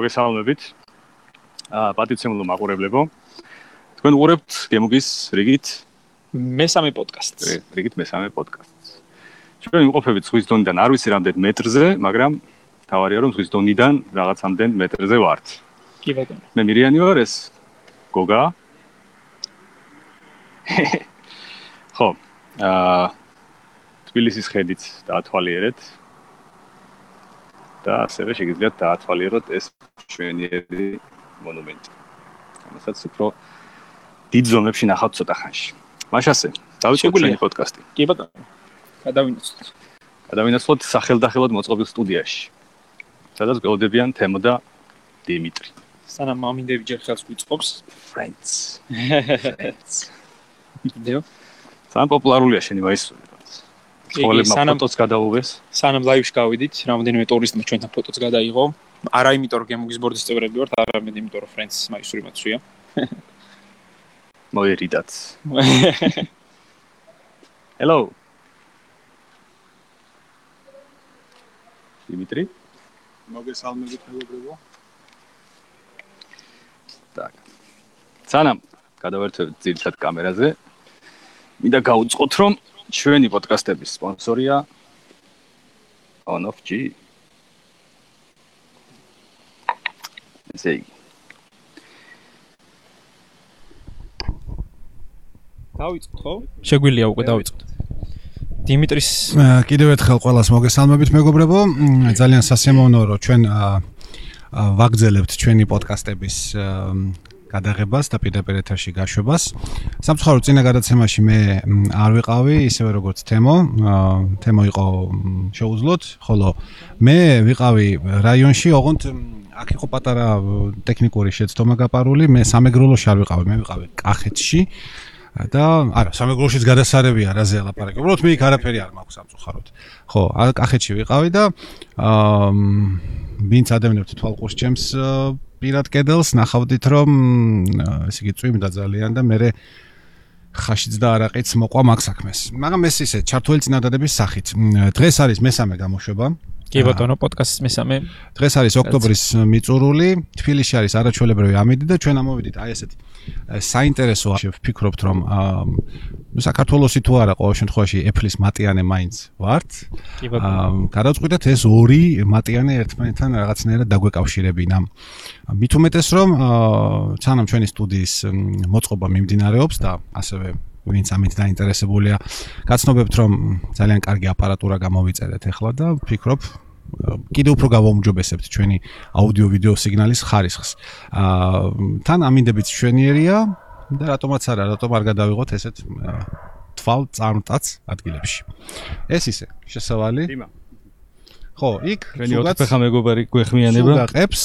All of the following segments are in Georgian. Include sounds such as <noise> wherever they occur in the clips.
მოგესალმებით. აა პატიცემულო მაყურებლებო. თქვენ უყურებთ გემოგის რიგით მესამე პოდკასტს. რიგით მესამე პოდკასტს. ჩვენ ვიმყოფებით ზღვის დონიდან არ ვიცი რამდენ მეტრზე, მაგრამ თავარია რომ ზღვის დონიდან რაღაცამდენ მეტრზე ვართ. კი ბატონო. მე მირიანი ვარ ეს გოგა. <laughs> <laughs> ხო. აა თბილისის ხედით დაათვალიერეთ. და ასევე შეგიძლიათ დაათვალიეროთ ეს ჩვენიერი მონუმენტი. ამასაც უფრო დიდ ზომებში ნახავთ ცოტა ხანში. მაშასე, დავიწყოთ ჩვენი პოდკასტი. კი ბატონო. გადავინაცვლოთ. გადავინაცვლოთ სახელდახელოდ მოწყობილ სტუდიაში. სადაც გველოდებიან თემო და დიმიტრი. სანამ მამინდები ჯერ ხელს გვიწყობს, friends. <laughs> friends. <laughs> დიო. სამ პოპულარულია შენი ვაისული. ხოლმე ფოტოს გადაუვეს. სანამ ლაივში გავიდით, რამოდენიმე ტურისტმა ჩვენთან ფოტოს გადაიღო. არა იმიტომ რომ გემოგის ბორდის წევრები ვართ, არამედ იმიტომ რომ friends მაისური მაცვია. მოერიდაც. <laughs> Hello. დიმიტრი? მოგესალმებით მეგობრებო. так. სანამ გადავერთვით ძირითად კამერაზე, მინდა გაუწყოთ რომ ჩვენი პოდკასტების სპონსორია On of G. ესე იგი. დავიწყოთ ხო? შეგვიძლია უკვე დავიწყოთ. დიმიტრის კიდევ ერთხელ ყველას მოგესალმებით მეგობრებო. ძალიან სასიამოვნოა რომ ჩვენ ვაგზელებთ ჩვენი პოდკასტების გადაღებას და პირდაპირ ეთერში გაშვებას. სამწუხაროდ წინა გადაცემაში მე არ ვიყავი, ისევე როგორც თემო. თემო იყო შეუძლოთ, ხოლო მე ვიყავი რაიონში, ოღონდ აქ იყო პატარა ტექნიკური შეცდომა გაპარული, მე სამეგროლოში არ ვიყავი, მე ვიყავი კახეთში. და არა, სამეგროლოშიც გადასარევია რა ზე ლაპარაკი. უბრალოდ მე იქ არაფერი არ მაქვს სამწუხაროდ. ხო, კახეთში ვიყავი და აა ვინც ადამიანებს თვალყურს ჩემს პირად კედელს ნახავდით რომ ესე იგი წვიმდა ძალიან და მე ხაშიც და არაყიც მოყვა მაგ საქმეს. მაგრამ ეს ისე ჩართული წინადადების სახით. დღეს არის მესამე გამოშვება. კი ბატონო, პოდკასტის მესამე. დღეს არის ოქტომბრის მიწურული. თბილისში არის არაჩვეულებრივი ამინდი და ჩვენ ამოვიდით აი ესეთი საინტერესოა. ვფიქრობთ რომ საქართველოსი თუ არა ყოველ შემთხვევაში Apple-ის მატიანე მაინც ვართ. კი ბატონო. გადაწყვიტეთ ეს ორი მატიანე ერთმანეთთან რაღაცნაირად დაგვეკავშირებინა. მით უმეტეს რომ ცანამ ჩვენი სტუდიის მოწყობა მიმდინარეობს და ასევე ვინც ამით დაინტერესებულია, გაცნობებთ რომ ძალიან კარგი აპარატურა გამოვიწერეთ ახლა და ვფიქრობ კიდევ უფრო გავაუმჯობესებთ ჩვენი აუდიო-ვიდეო სიგნალის ხარისხს. აა თან ამინდებით შვენიერია და რატომაც არა, რატომ არ გადავიღოთ ესეთ თვალ წარმტაც ადგილებში. ეს ისე, შესავალი. იმა ხო, იქ ზოგადად ხა მეგობარი გვეხმიანება. ზოგადად,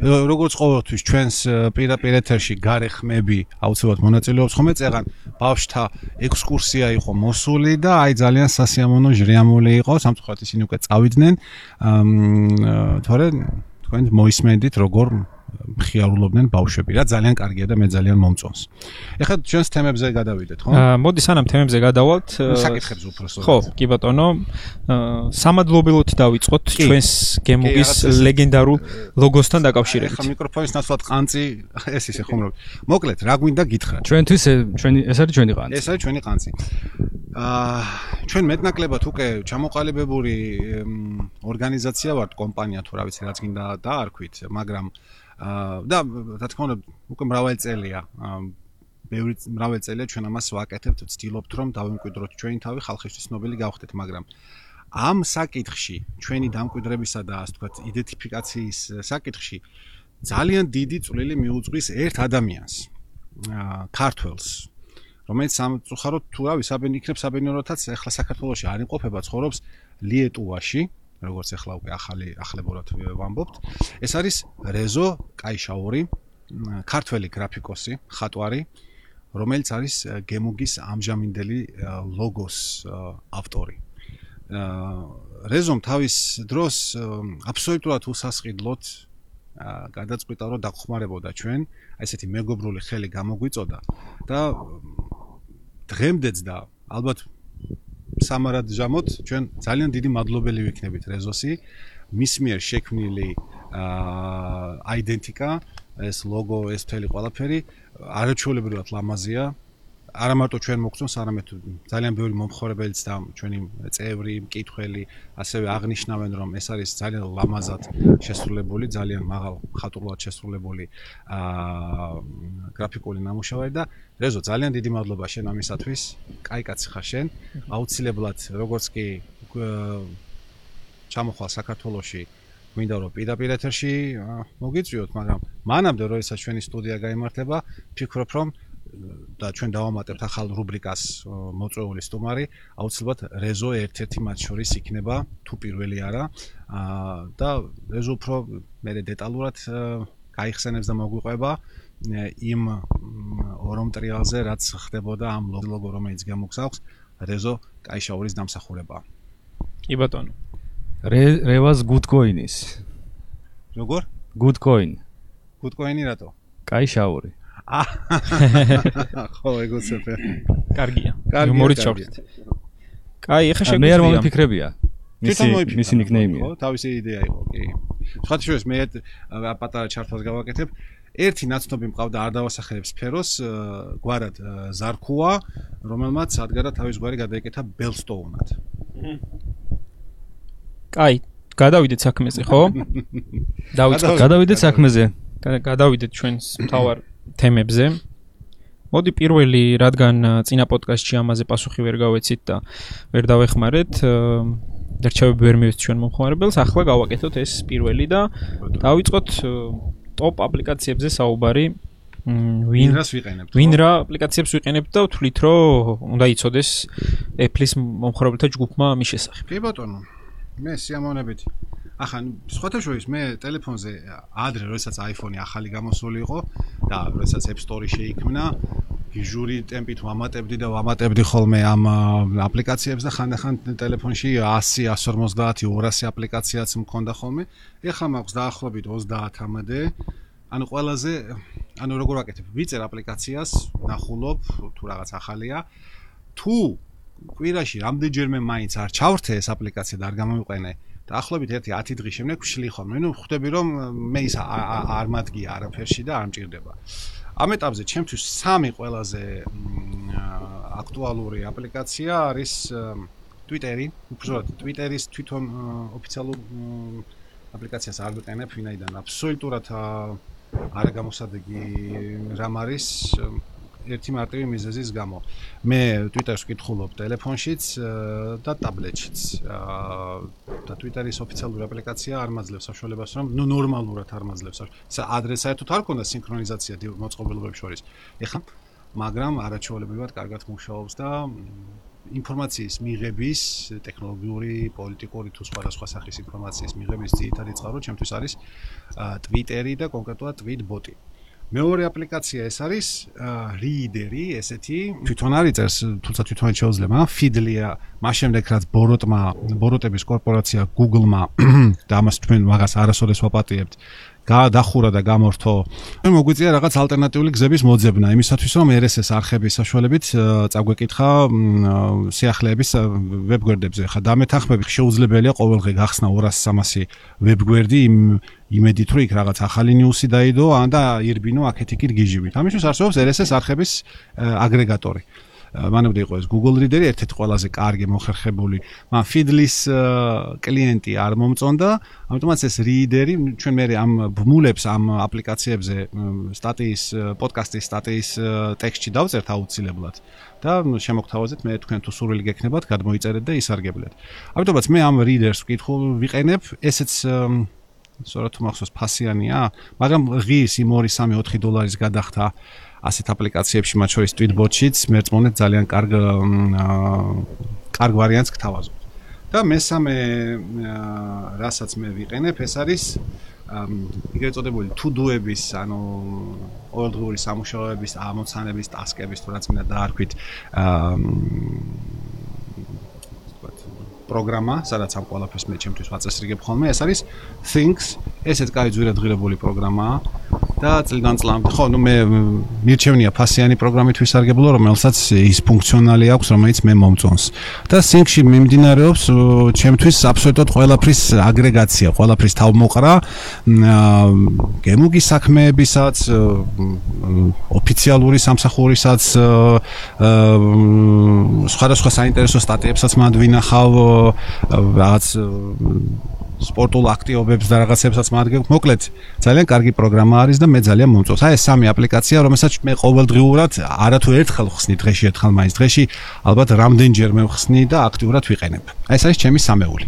როგორც ყოველთვის ჩვენს პირდაპირ ეთერში გარეხმები აუცილებლად მონაწილეობს ხოლმე წეღან ბავშთა ექსკურსია იყო მოსული და აი ძალიან სასიამოვნო ჟრიამული იყო, სამწუხაროდ ისინი უკვე წავიდნენ. აა თორე თქვენ მოისმენდით როგორ მხიარულობდნენ ბავშვები რა ძალიან კარგია და მე ძალიან მომწონს. ეხლა ჩვენს თემებზე გადავიდეთ, ხო? აა მოდი სანამ თემებზე გადავალთ, საკითხებს უბრალოდ. ხო, კი ბატონო. აა სამადლობელოთ დავიწყოთ ჩვენს გემოგის ლეგენდარულ ლოგოსთან დაკავშირებით. ეხლა მიკროფონის ნაცვლად ყანწი ეს ისე ხომ რა. მოკლედ, რა გვინდა გითხრათ? ჩვენთვის ჩვენი ეს არის ჩვენი ყანწი. ეს არის ჩვენი ყანწი. აა ჩვენ მეტნაკლებად უკვე ჩამოყალიბებული ორგანიზაცია ვართ, კომპანია თუ რა ვიცი, რაც გინდა დაარქვით, მაგრამ და რა თქმა უნდა უკვე მრავალი წელია. ბევრი მრავალი წელია ჩვენ ამას ვაკეთებთ ვცდილობთ რომ დავიმკვიდროთ ჩვენი თავი ხალხისთვის ნობელი გავხდეთ მაგრამ ამ საკითხში ჩვენი დამკვიდრებისა და ასე ვთქვათ იდენტიფიკაციის საკითხში ძალიან დიდი წვლილი მიუძღვის ერთ ადამიანს ქართველს რომელიც სამწუხაროდ თუ რა ვიცი საბენ იქნებ საბენიოროთაც ახლა საქართველოსში არ იმყოფება ცხოვრობს ლიეტუვაში როგორც ახლა უკვე ახალი ახლებურად ვამბობთ. ეს არის რეზო კაიშაური, ქართველი გრაფიკოსი, ხატვარი, რომელიც არის გემუგის ამჟამინდელი ლოგოს ავტორი. რეზომ თავის დროს აბსოლუტურად უსასყიდლოდ გადაწყვიტა რომ დახმარებოდა ჩვენ, აი ესეთი მეგობრული ხელი გამოგვიწოდა და დღემდეც და ალბათ სამარად ჟამოთ ჩვენ ძალიან დიდი მადლობელი ვიქნებით რეზოსი მის მიერ შექმნილი აა აიდენტიკა, ეს ლოგო, ეს მთელი ყველაფერი არაჩვეულებრივად ლამაზია. არა მარტო ჩვენ მოგწონს, არამედ ძალიან ბევრი მომხმარებელიც და ჩვენი წევრი, მკითხველი ასევე აღნიშნავენ, რომ ეს არის ძალიან ლამაზად შესრულებული, ძალიან მაღალ ხატულად შესრულებული აა გრაფიკული ნამუშევარი და რეზო ძალიან დიდი მადლობა შენ ამისათვის. კაი კაცი ხარ შენ. აუცილებლად როგორც კი ჩამოხვალ საქართველოში მინდა რომ პირდაპირ ეთერში მოგიწვიოთ, მაგრამ მანამდე როდესაც ჩვენი სტუდია გამართება, ფიქრობ რომ და ჩვენ დავამატებთ ახალ რუბრიკას მოწვეული სტუმარი, აუცილებლად რეზო ერთ-ერთი მათ შორის იქნება, თუ პირველი არა. აა და რეზო უფრო მე დეტალურად გაიხსენებს და მოგვიყვება იმ ორომ ტრიალზე, რაც ხდებოდა ამ ლოგო რომელიც გამოგზავნს, რეზო კაიშაურის დამსახურება. კი ბატონო. რევას გუდკოინის. როგორ? გუდკოინ. გუდკოინი რატო? კაიშაური. ხო, ეგოცეფე. კარგია. იუმორი ჩავხდით. კაი, ეხა შეგვიძლია. მე არ მომიფიქრებია. მისი მისი ნიკნეიმია. ხო, თავისი იდეა იყო, კი. სხვა შორის მე პატარა ჩარტას გავაკეთებ. ერთი ნაცნობი მყავდა არ დავასახელებ სფეროს, გვარად ზარქუა, რომელმაც ადგარა თავის გვარი გადაეკეთა ბელსტოუნად. კაი, გადავიდეთ საქმეზე, ხო? <laughs> დავიწყოთ. გადავიდეთ საქმეზე. გადავიდეთ ჩვენს მთავარ თემებზე. მოდი პირველი, რადგან წინა პოდკასტში ამაზე პასუხი ვერ გავეცით და ვერ დავეხმარეთ, დარჩევები ვერ მივეც ჩვენ მომხმარებელს, ახლა გავაკეთოთ ეს პირველი და დავიწყოთ ტოპ აპლიკაციებზე საუბარი. ვინ რას ვიყენებთ? ვინ რა აპლიკაციებს ვიყენებთ და ვთვლით, რომ უნდა იცოდეს Apple-ის მომხმარებელთა ჯგუფმა მის შესახებ. კი ბატონო. მე სიამოვნებით. ახლა სხვათა შორის მე ტელეფონზე ადრე როდესაც iPhone-ი ახალი გამოსული იყო და როდესაც App Store-ი შეიქმნა გიჟური ტემპით ვამატებდი და ვამატებდი ხოლმე ამ აპლიკაციებს და ხანდახან ტელეფონში 100, 150, 200 აპლიკაციაც მქონდა ხოლმე. ეხლა მაქვს დაახლოებით 30-მდე. ანუ ყველაზე ანუ როგორ ვაკეთებ? ვიწერ აპლიკაციას, ნახულობ თუ რაღაც ახალია. თუ კვირაში რამდენჯერმე მაინც არ ჩავრთე ეს აპლიკაცია და არ გამოვიყენე, დაახლოებით ერთი 10 დღის შემდეგ ვშლი ხოლმე. ნუ ხვდები რომ მე ის არ მადგია არაფერში და არ მჭირდება. ამ ეტაპზე ჩემთვის სამი ყველაზე აქტუალური აპლიკაცია არის Twitter-ი. უბრალოდ Twitter-ის თვითონ ოფიციალურ აპლიკაციას არ ვიყენებ, ვინაიდან აბსოლუტურად არ გამოსადეგი რამ არის ერთი მარტივი მიზეზის გამო. მე Twitter-ს ვკითხულობ ტელეფონშიც და ტაბლეტშიც. და Twitter-ის ოფიციალური აპლიკაცია არ მაძლევს საშუალებას, რომ ნუ ნორმალურად არ მაძლევს. ადრესა საერთოდ არ ქონდა სინქრონიზაცია მოწყობილობებს შორის. ეხლა მაგრამ არაჩვეულებრივად კარგად მუშაობს და ინფორმაციის მიღების, ტექნოლოგიური, პოლიტიკური თუ სხვადასხვა სახის ინფორმაციის მიღების ძირითადი წყარო ჩემთვის არის Twitter-ი და კონკრეტულად Tweetbot-ი. მეორე აპლიკაცია ეს არის Reader-ი, ესეთი. თვითონ არის წერს, თუმცა თვითონ შეუძლება, Feedly-ა, მას შემდეგ რაც ბოროტმა, ბოროტების კორპორაცია Google-მა <coughs> და ამას თქვენ მაგას არასოდეს ვაპატიებთ, გადახურა და გამორთო. მე მოგვიწია რაღაც ალტერნატიული გზების მოძებნა, იმისათვის რომ RSS არხების საშუალებით წაგვეკითხა სიახლეების ვებგვერდებზე. ხა დამეთანხმები შეუძლებელია ყოველდღე გახსნა 200-300 ვებგვერდი იმ იმედით რომ იქ რაღაც ახალი ნიუსი დაიდო და ირბინო აქეთ-იქით გიჟივით. ამისთვის არსებობს RSS არხების აგრეგატორი. მანამდე იყო ეს Google Reader-ი ერთ-ერთი ყველაზე კარგი მოხერხებული. მაგრამ Feedly-ს კლიენტი არ მომწონდა, ამიტომაც ეს Reader-ი ჩვენ მე ამ ბმულებს ამ აპლიკაციებზე სტატიის პოდკასტის სტატიის ტექსტში დავწერთ აუცილებლად. და შემოგთავაზეთ მე თქვენ თუ სურვილი გექნებათ, გადმოიწერეთ და ისარგებლეთ. ამიტომაც მე ამ Reader-ს ვკითხულ ვიყენებ, ესეც სწორად თუ მახსოვს ფასიანია, მაგრამ ღირს იმ 2-3-4 დოლარის გადახდა ასეთ აპლიკაციებში, მათ შორის Tweetbot-შიც, მერწმუნეთ ძალიან კარგ კარგ ვარიანტს გთავაზობ. და მესამე რასაც მე ვიყენებ, ეს არის ეგრეთ წოდებული to-do-ების, ანუ ყოველდღიური სამუშაოების, ამოცანების, ტასკების, თუ რაც მინდა დაარქვით, აა პროგრამა, სადაც ამ ყველაფერს მე ჩემთვის ვაწესრიგებ ხოლმე. ეს არის Things, ესეც კაი ძვირადღირებული პროგრამაა. და წლიდან წლამდე ხო ნუ მე მირჩევნია ფასიანი პროგრამით ვისარგებლო რომელსაც ის ფუნქციონალი აქვს რომელიც მე მომწონს და Sync-ში მიმდინარეობს ჩემთვის აბსოლუტურად ყველაფრის აგრეგაცია ყველაფრის თავმოყრა გემუგის საქმეებისაც ოფიციალური სამსახურისაც სხვადასხვა საინტერესო სტატიებსაც მანდ ვინახავ რაღაც სპორტულ აქტივობებს და რაღაცებსაც მარგებ. მოკლედ, ძალიან კარგი პროგრამა არის და მე ძალიან მომწონს. აი ეს სამი აპლიკაცია, რომელსაც მე ყოველდღიურად არათუ ერთხელ ხსნი დღეში, ერთხელ მაინც დღეში, ალბათ რამდენჯერ მე ხსნი და აქტიურად ვიყენებ. აი ეს არის ჩემი სამეული.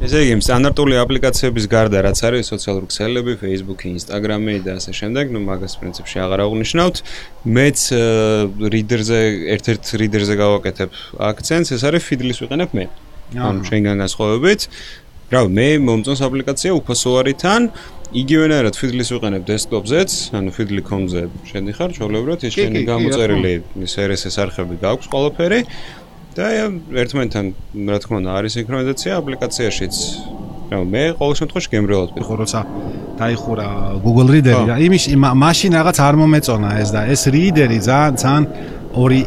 ესე იგი, სტანდარტული აპლიკაციების გარდა რაც არის სოციალური ქსელები, Facebook, Instagram და ასე შემდეგ, ну მაგას პრინციპში აღარ აღნიშნავთ. მეც რიდერზე, ერთ-ერთ რიდერზე გავაკეთებ აქცენტს, ეს არის Feedly-ს ვიყენებ მე. ანუ შენგან განსხვავებით, რა მე მომწონს აპლიკაცია უფასო არიდან იგივენაირად Feedly-ს ვიყენებ desktop-ზეც, ანუ Feedly.com-ზე შედიხარ, ჩაოლებრად ის შენი გამოწერილი RSS არხები გაქვს ყველაფერი. და ერთმანეთთან რა თქმა უნდა არის სინქრონიზაცია აპლიკაციაშიც. რა მე ყოველ შემთხვევაში გემრიელად ვიყო, როცა დაიხურა Google Reader-ი რა, იმის მაშინ რაღაც არ მომეწონა ეს და ეს Reader-ი ძალიან ძალიან ორი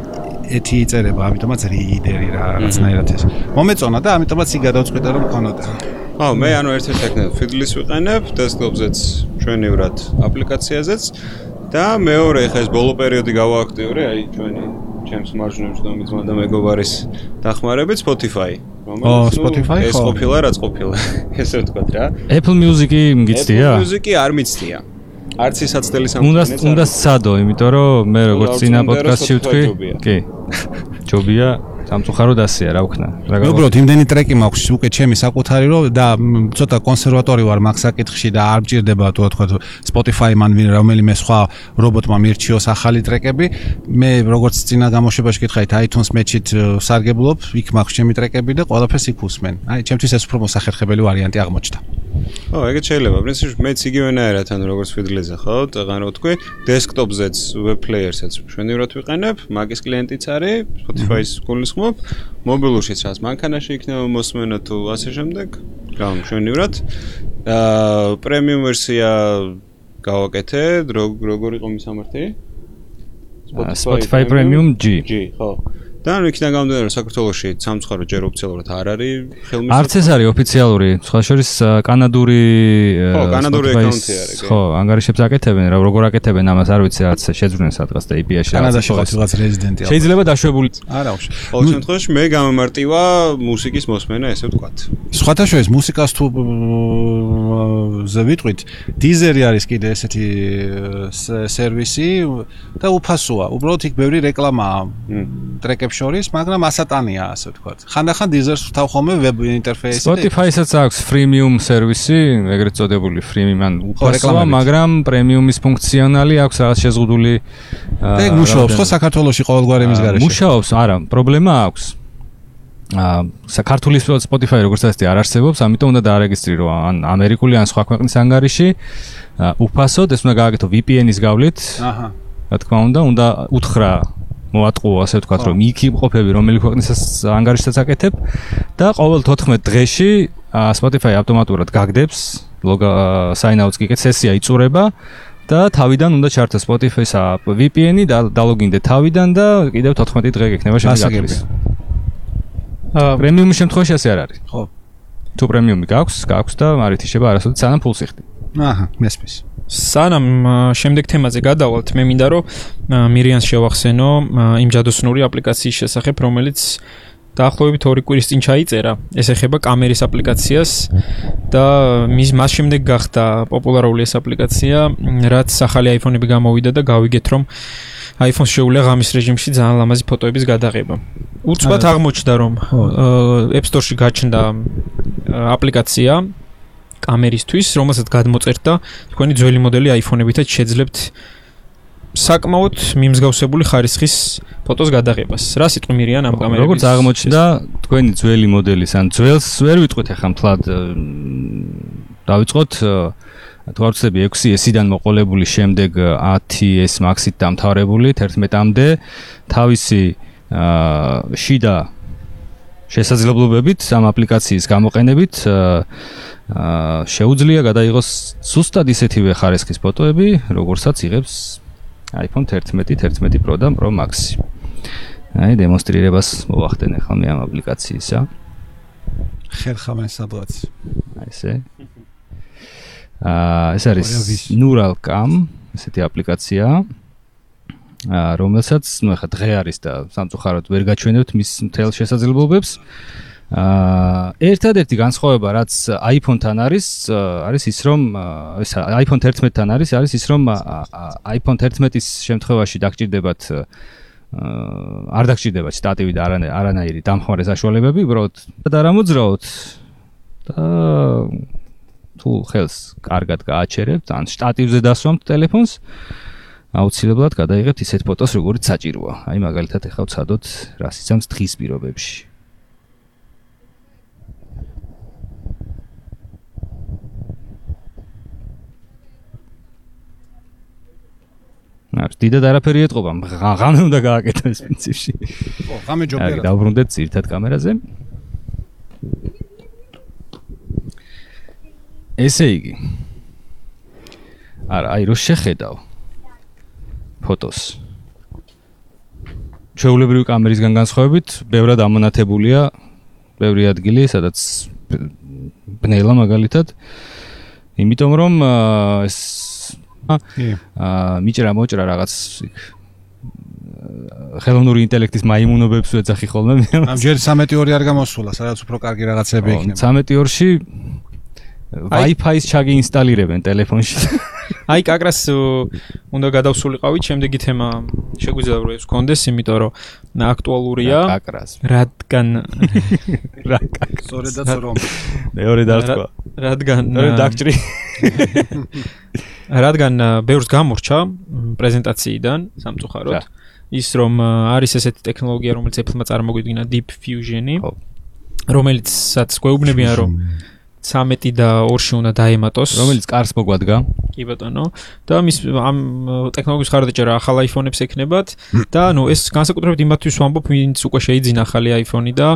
ეთი იწერება, ამიტომაც Reader-ი რა, რაღაცნაირად ეს. მომეწონა და ამიტომაც ი გადავწყვიტე რომ მქონოდა. ხო, მე ანუ ერთ-ერთ ეკნებ Fiddle-ის ვიყენებ, desktop-ზეც, ჩვენივრად აპლიკაციაზეც და მეორე ხა ეს ბოლო პერიოდი გავააქტიურე, აი ჩვენი ჩემს მარჯვნივ შდომი ძმა და მეგობარის დახმარებით Spotify. რომელიც Spotify ხო? ეს ყოფილა, რაც ყოფილა. <laughs> ესე ვთქვა რა. Apple Music-ი მგიცდია? Apple Music-ი არ მიცდია. არც ისაცდელი სამყარო. უნდა უნდა სცადო, იმიტომ რომ მე როგორც წინა პოდკასტში ვთქვი, კი. ჯობია სამწუხაროდ ასეა რა ვქნა. რა გაგო. უბრალოდ იმდენი ტრეკი მაქვს უკვე ჩემი საკუთარი რომ და ცოტა კონსერვატორი ვარ მაგ საკითხში და არ მჭირდება თუ თქვა Spotify-მან ვინ რომელიმე სხვა რობოტმა მირჩიოს ახალი ტრეკები. მე როგორც წინა გამოშვებაში გითხარით iTunes Match-ით სარგებლობ, იქ მაქვს ჩემი ტრეკები და ყველაფერს იქ უსმენ. აი ჩემთვის ეს უფრო მოსახერხებელი ვარიანტი აღმოჩნდა. ო, ეგეც შეიძლება. პრინციპში მეც იგივენაირად ანუ როგორც Fiddle-ზე ხო, ტყანო თქვი, desktop-ზეც, web player-საც შვენივრად ვიყენებ, მაგის კლიენტიც არის, Spotify-ს გულისხმობ, მობილურშიც რაც მანქანაში იქნება მოსმენა თუ ასე შემდეგ, გამ შვენივრად. აა პრემიუმ ვერსია გავაკეთე, როგორ იყო მის სამართი? Spotify Premium G. G, ხო. და ანუ იქიდან გამომდინარე რომ საქართველოსში სამცხარო ჯერ ოფიციალურად არ არის ხელმისაწვდომი? არც ეს არის ოფიციალური. სხვა შორის კანადური ხო კანადური აკაუნტი არის ხო ანგარიშებს აკეთებენ რა როგორ აკეთებენ ამას არ ვიცი რაც შეძვრნენ სადღაც და IP-ში კანადაში ხო რაღაც რეზიდენტი შეიძლება დაშვებული არა უშ ყოველ შემთხვევაში მე გამომარტივა მუსიკის მოსმენა ესე ვთქვათ. სხვათა შორის მუსიკას თუ ზე ვიტყვით დიზერი არის კიდე ესეთი სერვისი და უფასოა. უბრალოდ იქ ბევრი რეკლამაა. ტრეკები ვებ შორის, მაგრამ ასატანია, ასე ვთქვათ. ხანდახან დიზერს ვთავ ხოლმე ვებ ინტერფეისი. Spotify-საც აქვს freemium სერვისი, ეგრეთ წოდებული freemium, ან უფასოა, მაგრამ პრემიუმის ფუნქციონალი აქვს რაღაც შეზღუდული. და ეგ მუშაობს ხო საქართველოსში ყოველგვარი მის გარეშე? მუშაობს, არა, პრობლემა აქვს. აა საქართველოს Spotify როგორც ასეთი არ არსებობს, ამიტომ უნდა დაარეგისტრო ან ამერიკული ან სხვა ქვეყნის ანგარიში. უფასოდ ეს უნდა გააკეთო VPN-ის გავლით. აჰა. რა თქმა უნდა, უნდა უთხრა მოატყუო ასე ვთქვათ რომ იქ იმყოფები რომელი ქვეყნისას ანგარიშსაც აკეთებ და ყოველ 14 დღეში Spotify ავტომატურად გაგდებს ლოგა საინაუტს კი სესია იწურება და თავიდან უნდა ჩართო Spotify-ს VPN-ი და დალოგინდე თავიდან და კიდევ 14 დღე გექნება შეგაგებს. აა პრემიუმის შემთხვევაში ასე არ არის. ხო. თუ პრემიუმი გაქვს, გაქვს და მარითი შეება არასოდეს სანამ ფულს იხდი. აჰა, მესმის. სანამ შემდეგ თემაზე გადავალთ, მე მინდა რომ მირიანს შევახსენო იმ ჯადოსნური აპლიკაციის შესახებ, რომელიც დაახლოებით 2 კვირის წინ ჩაიწერა. ეს ეხება კამერის აპლიკაციას და მის მას შემდეგ გახდა პოპულარული ეს აპლიკაცია, რაც ახალი iPhone-ები გამოვიდა და გავიგეთ, რომ iPhone-ს შეუძლია ღამის რეჟიმში ძალიან ლამაზი ფოტოების გადაღება. უცბად აღმოჩნდა, რომ App Store-ში გაჩნდა აპლიკაცია კამერისთვის, რომელსაც გადმოწერთ და თქვენი ძველი მოდელი iPhone-ებითაც შეძლებთ საკმაოდ მიმსგავსებული ხარისხის ფოტოს გადაღებას. რა სიტყვი მირიან ამ კამერების? როგორც აღმოჩნდა, თქვენი ძველი მოდელის ან ძველს ვერ ვიტყვით ახლა მთლად დავიწყოთ თუ არ ვცდები 6S-დან მოყოლებული შემდეგ 10S Max-ით დამთავრებული 11-მდე თავისი შიდა შესაძლებლობებით ამ აპლიკაციის გამოყენებით აა შეუძლია გადაიღოს სუსტად ისეთივე ხარისხის ფოტოები, როგორცაც იღებს iPhone 11, 11 Pro და Pro Max. აი დემონსტრირებას მოვახდენ ახლა მე ამ აპლიკაციისა. ხერხამენ სადღაც. აი ესე. აა ეს არის Neuralcam, ესეთი აპლიკაციაა. რომელსაც ნუ ახლა დღე არის და სამწუხაროდ ვერ გაჩვენებთ მის მთელ შესაძლებლობებს. აა ერთადერთი განსხვავება რაც iPhone-თან არის, არის ის რომ ეს iPhone 11-თან არის, არის ის რომ iPhone 11-ის შემთხვევაში დაგჭირდებათ აა არ დაგჭირდებათ სტატივი და არანაირი დამხმარე საშუალებები, უბრალოდ და რა მოძრაოთ და თუ ხელს კარგად გააჩერებთ, ან შტატივზე დასვამთ ტელეფონს, აუცილებლად გადაიღებთ ისეთ ფოტოს, როგორიც საჭიროა. აი მაგალითად ეხლა ვცადოთ, რა სიცამს დღის პირობებში. ნახე, დიდად არაფერი ეთყობა, ღამე უნდა გააკეთო ეს პრინციპში. ო, ღამე ჯობია. აი, დაუბრუნდეთ ძირთად კამერაზე. ესე იგი. არა, აი, რო შეხედავ. ფოტოს. ჩვეულებრივი კამერისგან განსხვავებით, ბევრად ამონათებულია ბევრი ადგილი, სადაც ბნელა მაგალითად. იმიტომ რომ ეს აა მიჭრა მოჭრა რაღაც ხელოვნური ინტელექტის მაიმუნობებს ვეძახი ხოლმე. ამ ჯერ 13-2 არ გამოსულა, სადაც უფრო კარგი რაღაცები იქნება. 13-2-ში Wi-Fi-ს ჩაგიინსტალირებენ ტელეფონში. <laughs> აი კაკრას უნდა გადავსულიყავით შემდეგი თემა შეგვიძლია რომ ეს კონდეს იმიტომ რომ აქტუალურია კაკრას? რადგან <laughs> რა კაკრას? სწორედაც რომ. მეორე დარტყვა რადგან დაგჭრი. <laughs> რადგან ბევრს გამორჩა პრეზენტაციიდან სამწუხაროდ. ის რომ არის ესეთი ტექნოლოგია რომელიც Apple-მა წარმოგვიდგინა Deep Fusion-ი რომელიცაც გვეუბნებიან რომ 13 და 2-ში უნდა დაემატოს, რომელიც კარს მოგვადგა. კი ბატონო. და მის ამ ტექნოლოგიის ხარდაჭერა ახალ iPhone-ებს ექნებათ და ნუ ეს განსაკუთრებით იმათთვის ვამბობ, ვინც უკვე შეიძინა ახალი iPhone-ი და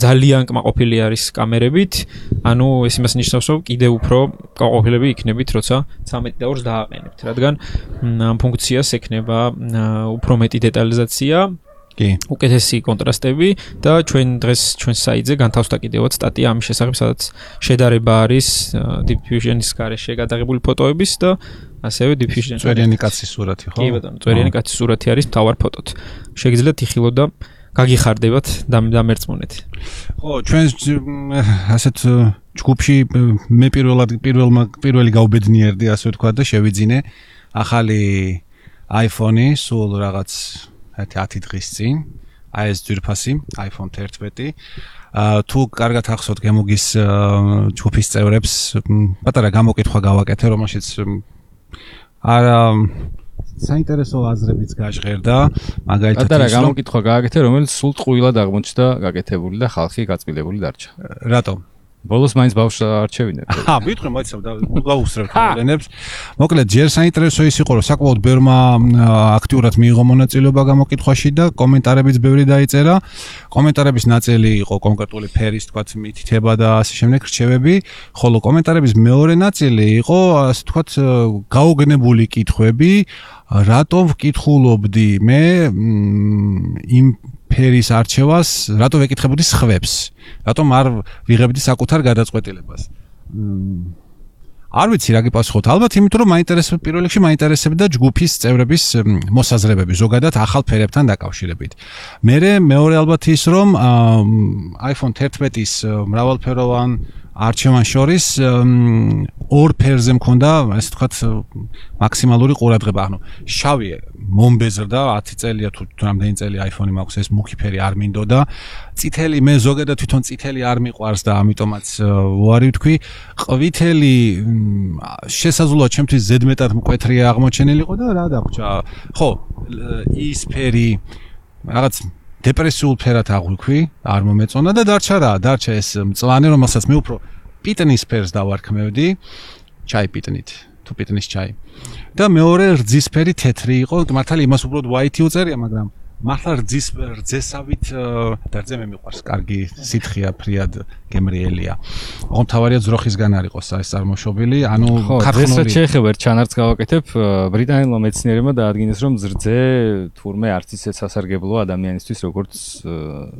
ძალიან კმაყოფილი არის კამერებით. ანუ ეს იმას ნიშნავს, რომ კიდე უფრო კმაყოფილები იქნებით, როცა 13 და 2-ს დააყენებთ, რადგან ამ ფუნქციას ექნება უფრო მეტი დეტალიზაცია კი. უკეთესი კონტრასტები და ჩვენ დღეს ჩვენ საიტზე განთავსდა კიდევაც სტატია ამის შესახებ, სადაც შედარება არის diffusion-ის გარეშე გადაღებული ფოტოების და ასევე diffusion წერიანი კაცის სურათი, ხო? კი ბატონო, წერიანი კაცის სურათი არის მთავარ ფოტოთ. შეგიძლიათ იხილო და გაგიხარდებათ დამერწმუნეთ. ხო, ჩვენ ასეთ ჯგუფში მე პირველად პირველმა პირველი გაუბედნიერდი, ასე ვთქვა და შევიძინე ახალი iPhone-ი სულ რაღაც 10 დღის წინ აი ეს ძვირფასი iPhone 11 აა თუ კარგად ახსოვთ გემოგის ჯგუფის წევრებს პატარა გამოკითხვა გავაკეთე რომელშიც არა საინტერესო აზრებიც გაჟღერდა. მაგალითად პატარა გამოკითხვა გააკეთე რომელიც სულ ტყუილად აღმოჩნდა გაკეთებული და ხალხი გაწმილებული დარჩა. რატომ ბოლოს მაინც ბავშვს არჩევინებ. <laughs> ჰა, ვიტყვი მოიცავ და გაუსრებ ხოლენებს. მოკლედ, ჯერ საინტერესო ის იყო, რომ საკმაოდ ბევრმა აქტიურად მიიღო მონაწილეობა გამოკითხვაში და კომენტარებიც ბევრი დაიწერა. კომენტარების ნაწილი იყო კონკრეტული ფერის, თქვათ, მითითება და ასე შემდეგ რჩევები, ხოლო კომენტარების მეორე ნაწილი იყო, ასე თქვათ, გაოგნებული კითხვები, რატო ვკითხულობდი მე იმ ფერის არჩევას, რატო ვეკითხებოდი სხვებს? რატომ არ ვიღებდი საკუთარ გადაწყვეტილებას? არ ვიცი რა გიპასუხოთ. ალბათ იმიტომ რომ მაინტერესებს პირველ რიგში მაინტერესებდა ჯგუფის წევრების მოსაზრებები ზოგადად ახალ ფერებთან დაკავშირებით. მე მეორე ალბათ ის რომ iPhone 11-ის მრავალფეროვან არჩევან შორის ორ ფერზე მქონდა ასე ვთქვათ მაქსიმალური ყურადღება. ანუ შავი მომბეზრდა 10 წელია თუ რამდენი წელი iPhone-ი მაქვს ეს მუქი ფერი არ მინდოდა. წითელი მე ზოგადად თვითონ წითელი არ მიყვარს და ამიტომაც ვარი ვთქვი, ყვითელი შესაძლოა ჩემთვის ზედმეტად მკვეთრია აღმოჩენილიყო და რა დაგჭა. ხო, ის ფერი რაღაც დეპრესიულ ფერად აღვიქვი, არ მომეწონა და დარჩა რა, დარჩა ეს მწვანე, რომელსაც მე უფრო პიტნის ფერს დავარქმევდი, ჩაი პიტნით, თუ პიტნის ჩაი. და მეორე რძისფერი თეთრი იყო, მართალი იმას უბრალოდ white-ი უწერია, მაგრამ მართლა რძის რძესავით და რძე მე მიყვარს. კარგი სითხია, ფრიად გემრიელია. ოღონდ თავარია ძროხისგან არ იყოს ეს წარმოშობილი, ანუ ქართული. ხო, ეს შეეხება ერთ ჩანართს გავაკეთებ, ბრიტანელმა მეცნიერებმა დაადგინეს, რომ რძე თურმე არც ისე სასარგებლო ადამიანისთვის, როგორც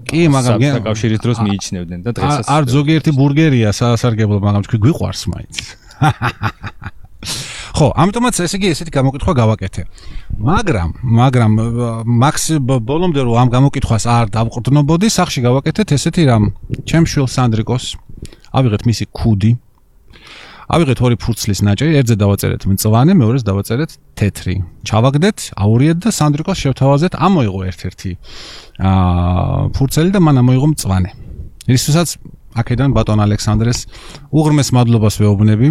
კი, მაგრამ საკავშირის დროს მიიჩნევდნენ და დღესაც არ ზოგიერთი ბურგერია სასარგებლო, მაგრამ თქვი გვიყვარს მაინც. <laughs> ხო, ამიტომაც ესე იგი ესეთი გამოკითხვა გავაკეთე. მაგრამ, მაგრამ მაქს ბოლომდე რომ ამ გამოკითხვას არ დავყრდნობოდი, სახში გავაკეთეთ ესეთი რამ. ჩემ შვილ სანდრიკოს ავიღეთ მისი ქუდი. ავიღეთ ორი ფურცლის ნაჭერი, ერთზე დავაწერეთ მწვანე, მეორეს დავაწერეთ თეთრი. ჩავაგდეთ, აურიეთ და სანდრიკოს შევთავაზეთ, ამოიღო ერთ-ერთი აა ფურცელი და მან ამოიღო მწვანე. ისუსაც აქედან ბატონ ალექსანდრეს უღრმეს მადლობას ვეუბნები.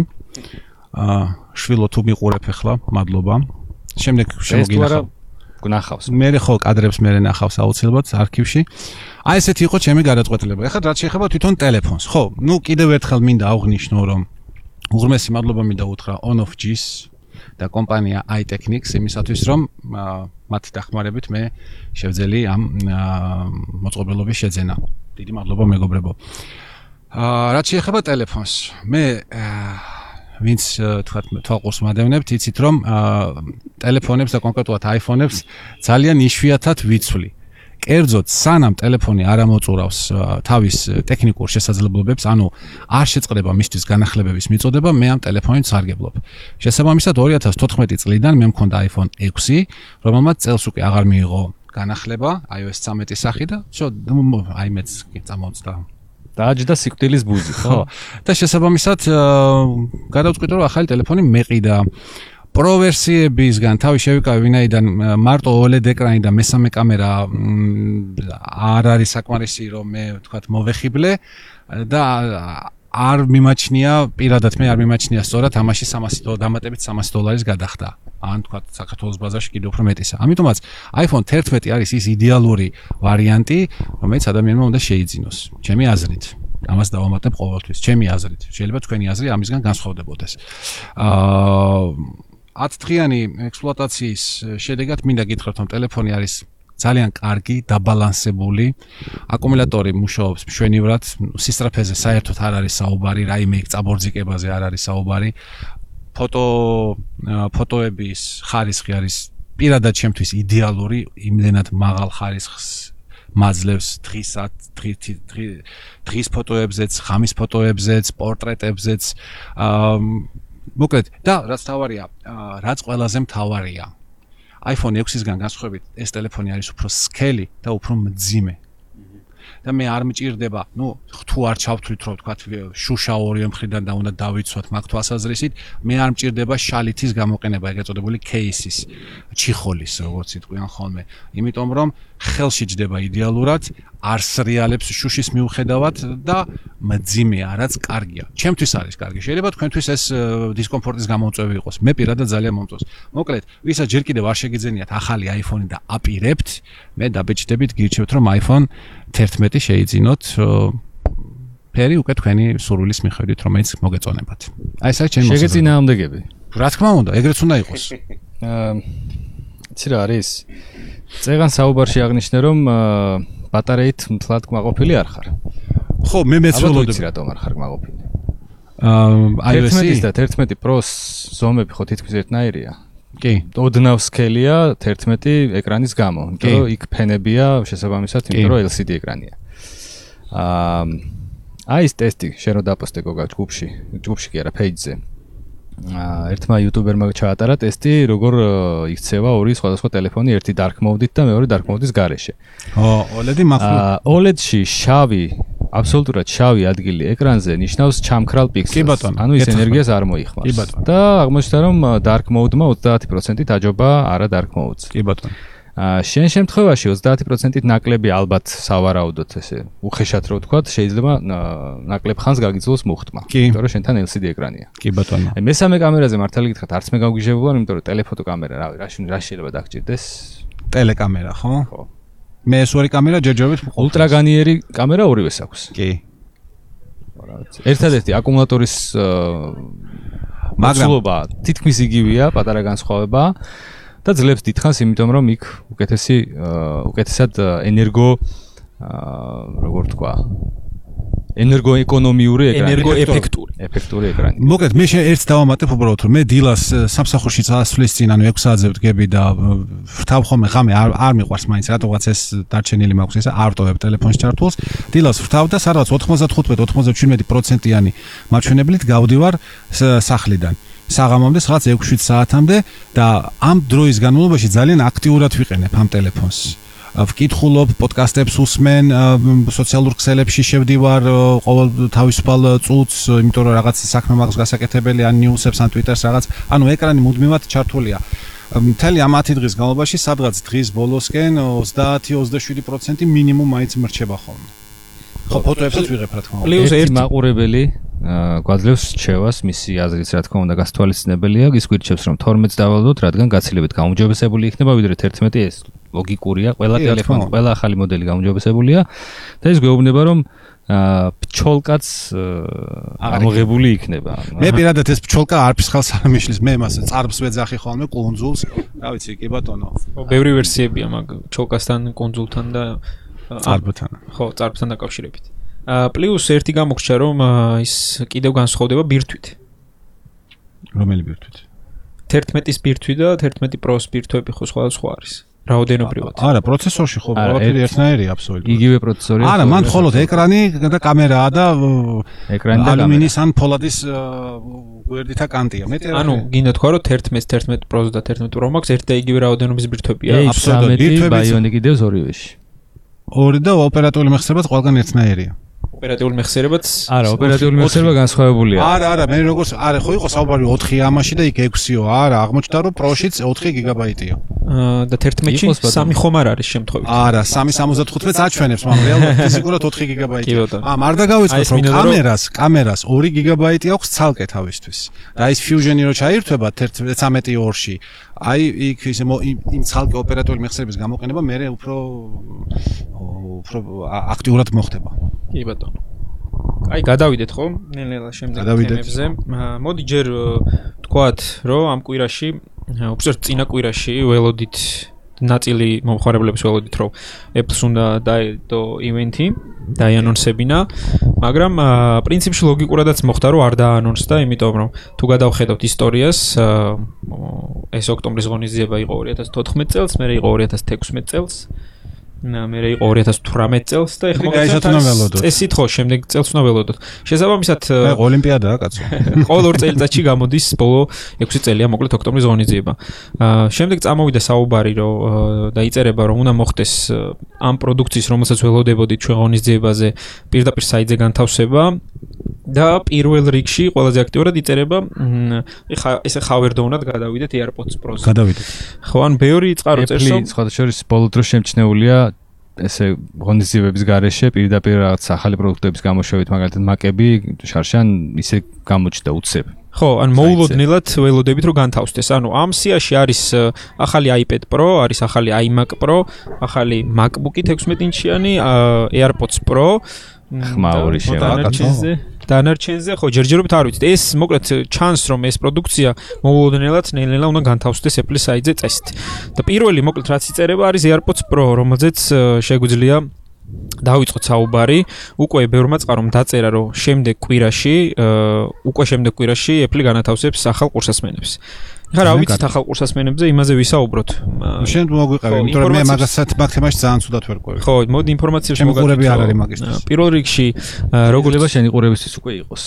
აა შვილო თუ მიყურებ ახლა, მადლობა. შემდეგ შემოგინახავ. გნახავს. მე ხო კადრებს მე ნახავს აუცილებლად არქივში. აი ესეთი იყო ჩემი გადაწყვეტილება. ახლა რაც შეეხება თვითონ ტელეფონს. ხო, ნუ კიდევ ერთხელ მინდა აღვნიშნო, რომ უღრმესი მადლობა მინდა უთხრა On of G-ს და კომპანია iTechnics იმისათვის, რომ მათ დახმარებით მე შევძელი ამ მოწყობილობის შეძენა. დიდი მადლობა მეგობრებო. აა რაც შეეხება ტელეფონს, მე აა ვინც თქვა თვალყურს მადევნებთ, იცით რომ ტელეფონებს და კონკრეტულად iPhone-ებს ძალიან იშვიათად ვიცვლი. კერძოდ, სანამ ტელეფონი არ ამოწურავს თავის ტექნიკურ შესაძლებლობებს, ანუ არ შეწყდება მისთვის განახლებების მიწოდება, მე ამ ტელეფონით სარგებლობ. შესაბამისად 2014 წლიდან მე მქონდა iPhone 6, რომელმაც წელს უკვე აღარ მიიღო განახლება iOS 13-ის სახით და აი მეც წამოვწდა დააჯდა სიკვდილის ბუზი, <laughs> ხო? და შესაბამისად გადავწყვიტე რომ ახალი ტელეფონი მეყიდა. პრო ვერსიებისგან თავი შევიკავე ვინაიდან მარტო OLED ეკრანი და მესამე კამერა არ არის საკმარისი რომ მე ვთქვათ მოვეხიბლე და არ მიმაჩნია პირადად მე არ მიმაჩნია სწორად ამაში 300 დოლარი დამატებით 300 დოლარის გადახდა. ან თქვა საქართველოს ბაზარში კიდევ უფრო მეტისა. ამიტომაც iPhone 11 არის ის იდეალური ვარიანტი, რომელიც ადამიანმა უნდა შეიძინოს. ჩემი აზრით. ამას დავამატებ ყოველთვის. ჩემი აზრით. შეიძლება თქვენი აზრი ამისგან განსხვავდებოდეს. აა 10 დღიანი ექსპლუატაციის შედეგად მინდა გითხრათ, რომ ტელეფონი არის ძალიან კარგი, დაბალანსებული. აკუმულატორი მუშაობს მშვენივრად, სისტრაფეზე საერთოდ არ არის საუბარი, რაიმე წაბორძიკებაზე არ არის საუბარი. ფოტო ფოტოების ხარისხი არის პირადად ჩემთვის იდეალური, იმდენად მაღალ ხარისხს მაძლევს დღისად, დღის ფოტოებზეც, ხამის ფოტოებზეც, პორტრეტებზეც. აა მოკლედ, და რაც თავარია, რაც ყველაზე მთავარია. iPhone 6-ისგან განსხვავებით ეს ტელეფონი არის უფრო სქელი და უფრო მძიმე. და მე არ მჭირდება, ну, თუ არ ჩავთვლით რომ თქვა შუშა ორი მხრიდან და უნდა დავიცვათ მაგ თვალსაზრისით, მე არ მჭირდება შალითის გამოყენება, ეგ ეწოდებული кейსის, ჩიხოლის, როგორც იტყვიან ხოლმე. იმიტომ რომ ხელში ჯდება იდეალურად, არს რეალებს შუშის მიუხედავად და მძიმეა, რაც კარგია. ჩემთვის არის კარგი. შეიძლება თქვენთვის ეს დისკომფორტის გამოწვევი იყოს. მე პირადად ძალიან მომწონს. მოკლედ, ვისაც ჯერ კიდევ არ შეგიძლიათ ახალი iPhone და აპირებთ, მე დაბეჭდებით, გირჩევთ რომ iPhone 11 შეიძინოთ ფერი უკვე თქვენი სურვილის მიხედვით რომელიც მოგეწონებათ. აი ეს არის ჩემი მოსაზრება. შეგეწინააღმდეგები. რა თქმა უნდა, ეგრეც უნდა იყოს. <laughs> აა ცი რა არის? წეგან საუბარში აღნიშნე რომ ბატარეით მთლად კმაყოფილი არ ხარ. ხო, მე მეცხოველობდი. აბა თუ რატომ არ ხარ კმაყოფილი? აა iOS 11 და 11 Pro-ს ზომები ხო თითქმის ერთნაირია. კი. ოდნავ სკელია 11 ეკრანის გამო. იმიტომ რომ იქ ფენებია შესაბამისად, იმიტომ რომ LCD ეკრანია. აა აი ეს ტესტი შენ რო დაპოსტე გოგა ჯგუფში, ჯგუფში კი არა, პეიჯზე. აა ერთმა იუტუბერმა ჩაატარა ტესტი, როგორ იქცევა ორი სხვადასხვა ტელეფონი, ერთი dark mode-ით და მეორე dark mode-ის garaშე. ო, OLED-ი მახვილ. აა OLED-ში შავი, აბსოლუტურად შავი ადგილი ეკრანზე ნიშნავს ჩამქრალ პიქსელს. ანუ ის ენერგიას არ მოიხმარს. და აღმოჩნდა რომ dark mode-მა 30%-ით აჯობა არა dark mode-ს. კი ბატონო. აა შენ შემთხვევაში 30%-ით ნაკლები ალბათ სავარაუდოდ ესე უხეშად რო ვთქვა, შეიძლება ნაკლებ ხანს გაგიძლოს მუხტმა, იმიტომ რომ შენთან LCD ეკრანია. კი ბატონო. აი მესამე კამერაზე მართალი გითხრათ, არც მე გავგიჟებულა, იმიტომ რომ ტელეფოტო კამერა, რავი, რა შეიძლება რა შეიძლება დაგჭირდეს? ტელეკამერა, ხო? ხო. მე ეს ორი კამერა ჯერჯერობით ულტრაგანიერი კამერა ორივეს აქვს. კი. ერთადერთი აკუმულატორის მაგრამ თითქმის იგივეა, პატარა განსხვავებაა. და ძლებს დიდხანს, იმიტომ რომ იქ უკეთესი უკეთესად ენერგო როგორ თქვა ენერგოეკონომიური ეკრანი. ენერგოეფექტური. ეფექტური ეკრანი. მოკლედ მე ერთ დავამატებ უბრალოდ რომ მე დილას სამსახურში წასვლის წინ ანუ 6 საათზე ვდგები და ვრთავ ხოლმე ხამე არ არ მიყვარს მაინც რატოღაც ეს დარჩენილი მაქვს ესა არ ტოვებ ტელეფონის ჩართულს. დილას ვრთავ და სადღაც 95-97%-იანი მაჩვენებლით გავდივარ სახლიდან საღამომდე სადღაც 6-7 საათამდე და ამ დროის განმავლობაში ძალიან აქტიურად ვიყენებ ამ ტელეფონს. ვკითხულობ პოდკასტებს უსმენ სოციალურ ქსელებში შევდივარ ყოველ თავისუფალ წუთს იმიტომ რომ რაღაც საქმე მაქვს გასაკეთებელი ან ნიუსებს ან ტვიტერს რაღაც. ანუ ეკრანი მუდმივად ჩართულია. მთელი ამ 10 დღის განმავლობაში სადღაც დღის ბოლოსკენ 30-27% მინიმუმ მაინც მრჩება ხოლმე. ხო ფოტოებსაც ვიღებ რა თქმა უნდა. პლუს ერთი მაყურებელი გვაძლევს რჩევას მისი აზრით რა თქმა უნდა გასთვალისწინებელია ის გვირჩევს რომ 12-ს დავალდოთ რადგან გაცილებით გაუმჯობესებული იქნება ვიდრე 11 ეს ლოგიკურია ყველა ტელეფონი ყველა ახალი მოდელი გაუმჯობესებულია და ის გვეუბნება რომ აა ფჩოლკაც ამოღებული იქნება. მე პირადად ეს ფჩოლკა არ ფსხალს არ მიშლის მე მას წარბს ვეძახი ხოლმე კუნძულს. რა ვიცი, კი ბატონო. ბევრი ვერსიებია მაგ ფჩოლკასთან კუნძულთან და წარბთან. ხო, წარბთან დაკავშირებით. პლუს ერთი გამოგრჩა რომ ის კიდევ განსხვავდება ბირთვით. რომელი ბირთვით? 11-ის ბირთვი და 11 Pro-ს ბირთვები ხო სხვადასხვა არის. რაოდენობრივად. არა, პროცესორში ხო ყველაფერი ერთნაირია აბსოლუტურად. იგივე პროცესორია. არა, მან მხოლოდ ეკრანი და კამერაა და ეკრანი და ალუმინის ან ფოლადის გვერდითა კანტია. მეტი ანუ გინდა თქვა რომ 11-ს 11 Pro-ს და 11 Pro Max ერთ და იგივე რაოდენობის ბირთვებია. აბსოლუტურად. ბაიონიკი დევს ორივეში. ორი და ოპერატორული მეხსიერებაც ყველგან ერთნაირია. ოპერატიული მეხსიერებაც არა ოპერატიული მეხსიერება განსხვავებულია. არა არა მე როგორც არა ხო იყო საუბარი 4 ამაში და იქ 6-იო არა აღმოჩნდა რომ პროშიც 4 გიგაბაიტიო. და 11-ში 3 ხომ არ არის შემთხვევით. არა 375-ს აჩვენებს მაგრამ რეალურად <laughs> ფიზიკურად 4 გიგაბაიტია ა არ დაგავიწყოთ რომ კამერას კამერას 2 გიგაბაიტი აქვს ცალკე თავისთვის. და ის ფიუჟენი რო ჩაირთვება 13-2-ში აი იქ ის იმ ცალკე ოპერატორული მეხსიერების გამოყენება მე უფრო უფრო აქტიურად მოხდება კი ბატონო. აი გადავიდეთ ხო? ნელ-ნელა შემდეგ თემებზე. მოდი ჯერ თქვათ, რომ ამ კვირაში, უბრალოდ წინა კვირაში ველოდით ნაწილი მომხარებლებს ველოდით, რომ Apple-ს უნდა დაედო ივენთი, დაიანონსებინა, მაგრამ პრინციპში ლოგიკურადაც მოხდა, რომ არ დაანონსდა, იმიტომ რომ თუ გადავხედავთ ისტორიას, ეს ოქტომბრის ღონისძიება იყო 2014 წელს, მე იყო 2016 წელს. მე რა იყო 2018 წელს და ეხლა მოგესალმებით. წესით ხო, შემდეგ წელს უნდა ველოდოთ. შესაბამისად, მე ოლიმპიადაა კაცო. <laughs> ყოველ ორ წელიწადში გამოდის ბოლო 6 წელია, მოკლედ ოქტომბრის ღონისძიება. შემდეგ წამოვიდა საუბარი, რომ დაიწერება, რომ უნდა მოხდეს ამ პროდუქციის, რომელსაც ველოდებოდით ჩვენ ღონისძიებაზე, პირდაპირ საიტზე განთავსება და პირველ რიგში ყველაზე აქტიურად იწერება ხა ესე ხავერდონად გადავიდეთ AirPods Pro-ზე. გადავიდეთ. ხო, ან ბევრი წყარო წერს, რომ სხვა შორის ბოლო დროს შემჩნეულია ესე ღონისძიებების გარეშე პირდაპირ რაღაც ახალი პროდუქტების გამოშვებით მაგალითად მაკები შარშან ისე გამოჩნდა უცებ ხო, ან მოულოდნელად ველოდებით რომ განთავსდეს. ანუ ამ სიაში არის ახალი iPad Pro, არის ახალი iMac Pro, ახალი MacBook 16 ინჩიანი, AirPods Pro, ხმაური შემოგაცო. დანარჩენზე ხო ჯერჯერობით არ ვიცით. ეს მოკლედ ჩანს რომ ეს პროდუქცია მოულოდნელად ნელ-ნელა უნდა განთავსდეს Apple-ის საიტზე წესით. და პირველი მოკლედ რაც იწერება არის AirPods Pro, რომელზეც შეგვიძლია დავიწყოთ საუბარი. უკვე ბევრმა წყარომ დაწერა რომ შემდეგ კვირაში, უკვე შემდეგ კვირაში Apple განათავსებს ახალ ყურსასმენებს. ხა რა ვიცით ახალ ყურსასმენებზე იმაზე ვისაუბროთ. შენ მოგვიყევი, იმიტომ რომ მე მაგასაც მაგ თემაში ძალიან ცუდად ვერ ყვევი. ხო, მოდი ინფორმაციას მოგაგებ. შემოყურები არ არის მაგისტრის. პირველ რიგში როგორ შენი ყურებისთვის უკვე იყოს.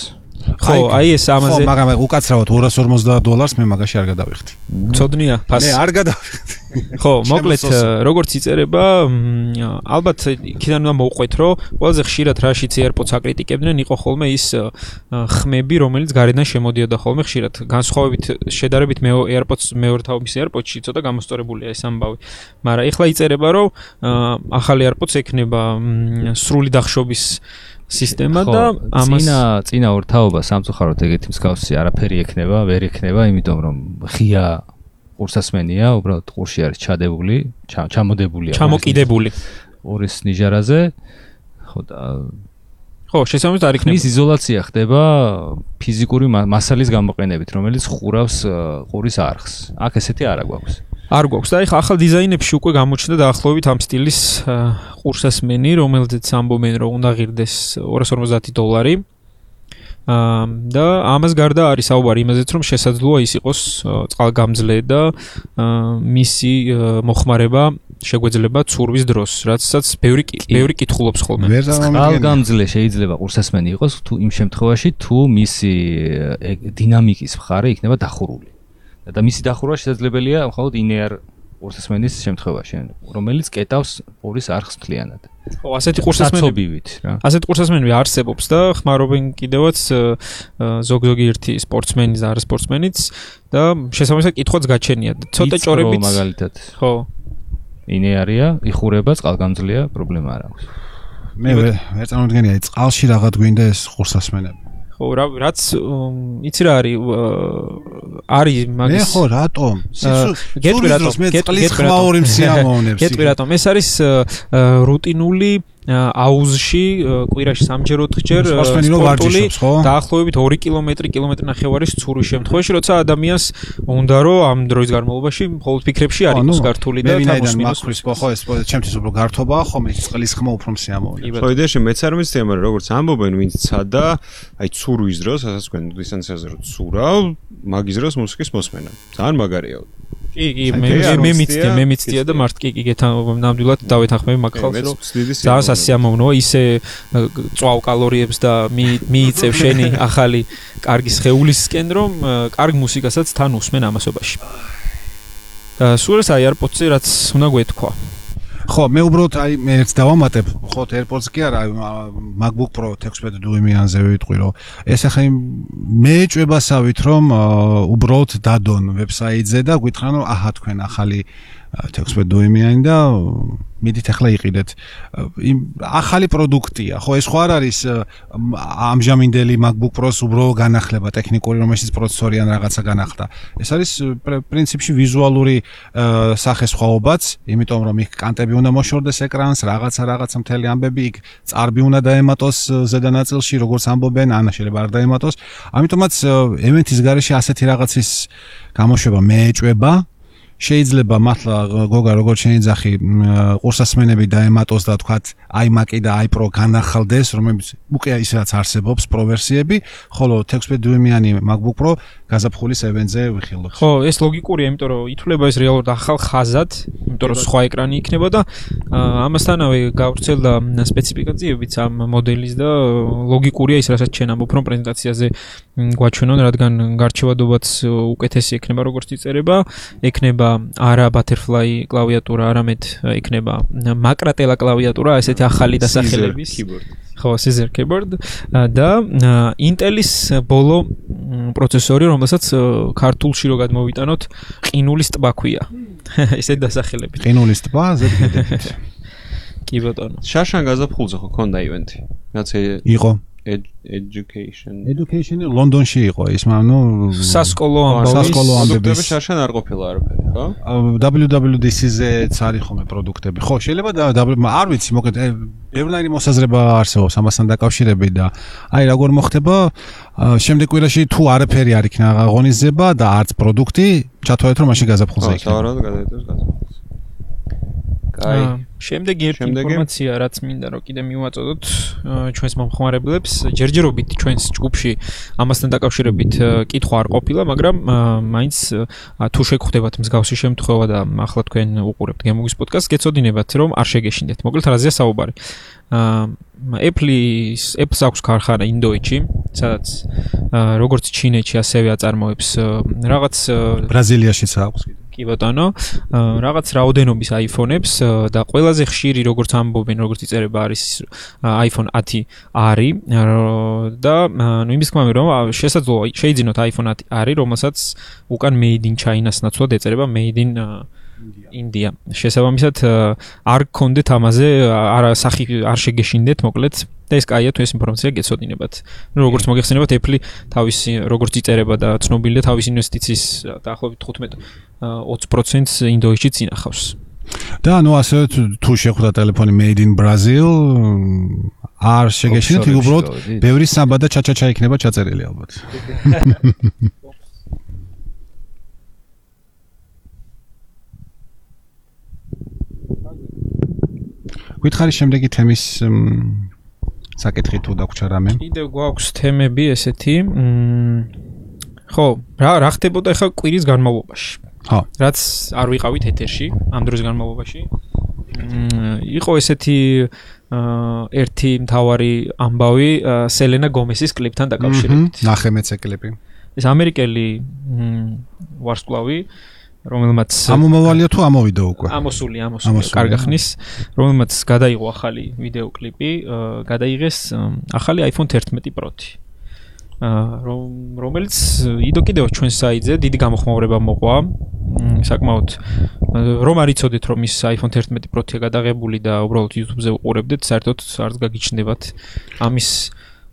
ხო, აი ეს ამაზე. ხო, მაგრამ უკაცრავად 250 დოლარს მე მაგაში არ გადავიხდი. ცოდნია, ფასი. მე არ გადავიხდი. <laughs> ხო, <laughs> მოკლედ როგორც იწერება, ალბათ იქიდან უნდა მოუყვეთ, რომ ყველაზე ხშირად რაშიც AirPods აკრიტიკებდნენ, იყო ხოლმე ის ხმები, რომელიც გარედან შემოდიოდა ხოლმე ხშირად. განსხვავებით შედარებით მე AirPods მეორე თავის AirPods-ში ცოტა გამოსწორებულია ეს ამბავი. მაგრამ ეხლა იწერება, რომ ახალი AirPods ექნება სრული დახშობის სისტემა და ამას წინა წინა ორთაობა სამწუხაროდ ეგეთი მსგავსი არაფერი ექნება, ვერ ექნება, იმიტომ რომ ღია ყურსასმენია, უბრალოდ ყურში არის ჩადებული, ჩამოდებული, ჩამოკიდებული ორის ნიჟარაზე. ხო და ხო, შესაძლოა არ იქნება. ის იზოლაცია ხდება ფიზიკური მასალის გამოყენებით, რომელიც ხურავს ყურის არხს. აქ ესეთი არა გვაქვს. არ გვაქვს და ეხლა ახალ დიზაინებში უკვე გამოჩნდა დაახლოებით ამ სტილის ყურსასმენი, რომელზეც ამბობენ რომ უნდა ღირდეს 250 დოლარი. აა და ამას გარდა არის საუბარი იმაზეც რომ შესაძლოა ის იყოს წყალგამძლე და მისი მოხმარება შეგვეძლება ცურვის დროს, რაცაც ბევრი ბევრი კითხულობს ხოლმე. წყალგამძლე შეიძლება ყურსასმენი იყოს თუ იმ შემთხვევაში თუ მისი დინამიკის მხარე იქნება დახურული. და მისი დახურვა შესაძლებელია მხოლოდ ინეარ ყურსასმენის შემთხვევაში, რომელიც კეტავს პურის არხს მთლიანად. ხო, ასეთი ყურსასმენებივით რა. ასეთი ყურსასმენები არსებობს და ხმარობენ კიდევაც ზოგ-ზოგი ერთი სპორტსმენი და არა სპორტსმენიც და შესაბამისად კითხვაც გაჩენია. ცოტა ჭორებით მაგალითად. ხო. ინეარია, იხურება, წყალგამძლეა, პრობლემა არ აქვს. მე ვერ წარმოვიდგენია, წყალში რაღაც გვინდა ეს ყურსასმენები. ხო რა რაც იცი რა არის არის მაგის მე ხო რატომ? გეტყვი რატომ გეტყვი რატომ გეტყვი რატომ? ეს არის რუტინული აუზში კვირაში სამჯერ ოთხჯერ სპორტული დაახლოებით 2 კილომეტრი კილომეტრი ნახევარის ცურის შემთხვევაში როცა ადამიანს უნდა რომ ამ დროის განმავლობაში მხოლოდ ფიქრებში არ იყოს გართული და თამაშს მაქრის ხო ეს ჩემთვის უფრო გართობაა ხომ ეს წყლის ხმა უფრო მსიამოვნებაა ხო იდეაში მეც არ მიცდია მაგრამ როგორც ამბობენ ვინც ცადა აი ცურვის დროს ასაც თქვენ დისტანციაზე რო ცურავ მაგის დროს მუსიკის მოსმენა. ძალიან მაგარია კი კი მე მე მიცდია მე მიცდია და მართ კი კი გეთან ნამდვილად დავეთანხმები მაგ ხალხს რომ ძალიან სასიამოვნოა ისე წვავ კალორიებს და მიიწევ <laughs> შენი ახალი კარგი შეულისკენ რომ კარგ მუსიკასაც თან უსმენ ამასობაში. და სულ ეს აი AirPods-ი რაც უნდა გვეთქვა ხო, მე უბრალოდ აი მე ერთ დავამატებ, ხო, AirPods კი არა, MacBook Pro 16 დუიმიანზე ვიტყვი, რომ ეს ახლა მე ჭვებასავით, რომ უბრალოდ დადონ ვებსაიტზე და გითხრან, რომ აჰა თქვენ ახალი 16 დუიმიანი და მიდით ახლა იყიდეთ. იმ ახალი პროდუქტია, ხო ეს ხო არ არის ამჟამინდელი MacBook Pro-ს უბრალოდ განახლება ტექნიკური, რომელშიც პროცესორი ან რაღაცა განახლდა. ეს არის პრინციპში ვიზუალური სახესხვაობაც, იმიტომ რომ იქ კანტები უნდა მოშორდეს ეკრანს, რაღაცა რაღაცა მთელი ამბები იქ წარბი უნდა დაემატოს ზედა ნაწილში, როგორც ამბობენ, ან შეიძლება არ დაემატოს. ამიტომაც ევენთის garaში ასეთი რაღაცის გამოშვება მეეჭება შეიძლება მართლა გოგა როგორც შეიძლება ყურსასმენები დაემატოს და თქვა iMac-ი და iPro განახალდეს, რომელიც უკვე ისედაც არსებობს Pro ვერსიები, ხოლო 16 დუიმიანი MacBook Pro გაზაფხულის ევენზე ვიხილოთ. ხო, ეს ლოგიკურია, იმიტომ რომ ითვლება ეს რეალურად ახალ ხაზად, იმიტომ რომ სხვა ეკრანი იქნება და ამასთანავე გავრცელდა სპეციფიკაციებიც ამ მოდელის და ლოგიკურია ის, რასაც ჩვენ ამბობ, რომ პრეზენტაციაზე გვაჩვენონ, რადგან გარჩევადობაც უკეთესი ექნება როგორც იწერება, ექნება არა butterfly კლავიატურა, არამედ ექნება მაკრატელა კლავიატურა, ესეთი ახალი დასახელების. ხო, Caesar keyboard და Intel-ის ბოლო პროცესორი, რომელსაც ქართულში რო გადმოვიტანოთ, ყინულის ტბა ქვია. <laughs> ესეთი დასახელებით. ყინულის ტბა, ზედმეტად. <laughs> კი ბატონო. შაშან გაზაფხულზე ხო ქონდა ივენთი? რაც იყო education. Education ლონდონში იყო ის ანუ სასკოლო ამბავი სასკოლო ამბები შარშან არ ყოფილა არაფერი ხო? WWDC-ზე არის ხოლმე პროდუქტები. ხო შეიძლება არ ვიცი მოკლედ ბევრი მოსაზრება არსებობს ამასთან დაკავშირებით და აი როგორ მოხდება შემდეგ კვირაში თუ არაფერი არ იქნა აღონიზება და არც პროდუქტი ჩათვალეთ რომ მაშინ გაზაფხულზე იქნება. ხო სავარაუდოდ გადაიდოს გაზაფხულზე კაი შემდეგი ერთი ინფორმაცია რაც მინდა რომ კიდე მივაწოდოთ ჩვენს მომხმარებლებს. ჯერჯერობით ჩვენს ჯგუფში ამასთან დაკავშირებით კითხვა არ ყოფილა მაგრამ მაინც თუ შეგხვდებათ მსგავსი შემთხვევა და ახლა თქვენ უყურებთ გემოგის პოდკასტს გეცოდინებათ რომ არ შეგეშინდეთ. მოკლედ რაზეა საუბარი. Apple-ის Apple-ს აქვს ქარხანა ინდოეთში სადაც როგორც ჩინეთში ასევე აწარმოებს რაღაც ბრაზილიაშიც აქვს კიდე კი ბატონო, რაღაც რაოდენობის iPhone-ებს და ყველაზე ხშირი როგორც ამბობენ, როგორც იწერება არის iPhone 10 არის და ნუ იმის თქმა რომ შესაძლოა შეიძინოთ iPhone 10 არის, რომელსაც უკან made in China-ს ნაცვლად ეწერება made in ინდია. შესაბამისად არ გქონდეთ ამაზე არა სახი არ შეგეშინდეთ, მოკლედ და ეს კაია თუ ეს ინფორმაცია გეცოდინებათ. ნუ როგორც მოგეხსენებათ, Apple თავისი როგორც იწერება და ცნობილია თავის ინვესტიციის დაახლოებით 15 20%-ს ინდოეთში წინახავს. და ანუ ასე თუ შეხვდა ტელეფონი made in brazil არ შეგეშინეთ იქ უბრალოდ ბევრი სამბა და ჩაჩაჩა იქნება ჩაწერილი ალბათ <laughs> გითხარი შემდეგი თემის საკითხი თუ დაგვრჩა რამე? კიდევ გვაქვს თემები ესეთი. ხო, რა რა ხდებოდა ახლა კვირის განმავლობაში? ხო. რაც არ ვიყავით ეთერში ამ დროს განმავლობაში. იყო ესეთი ერთი მთავარი ამბავი სელენა გომესის კლიპთან დაკავშირებით. ნახე მეც ეკლიპი. ეს ამერიკელი ვარსკვლავი რომელმაც ამომავალია თუ ამოვიდა უკვე? ამოსული, ამოსული, კარგი ხნის, რომელმაც გადაიღო ახალი ვიდეო კლიპი, გადაიღეს ახალი iPhone 11 Pro-ი. რომ რომელიც იდო კიდევ ჩვენ საიტზე დიდი გამოხმაურება მოყვა. საკმაოდ რომ არიწოდეთ რომ ის iPhone 11 Pro-ია გადაღებული და უბრალოდ YouTube-ზე უყურებდეთ, საერთოდ არც გაგიჩნდებათ ამის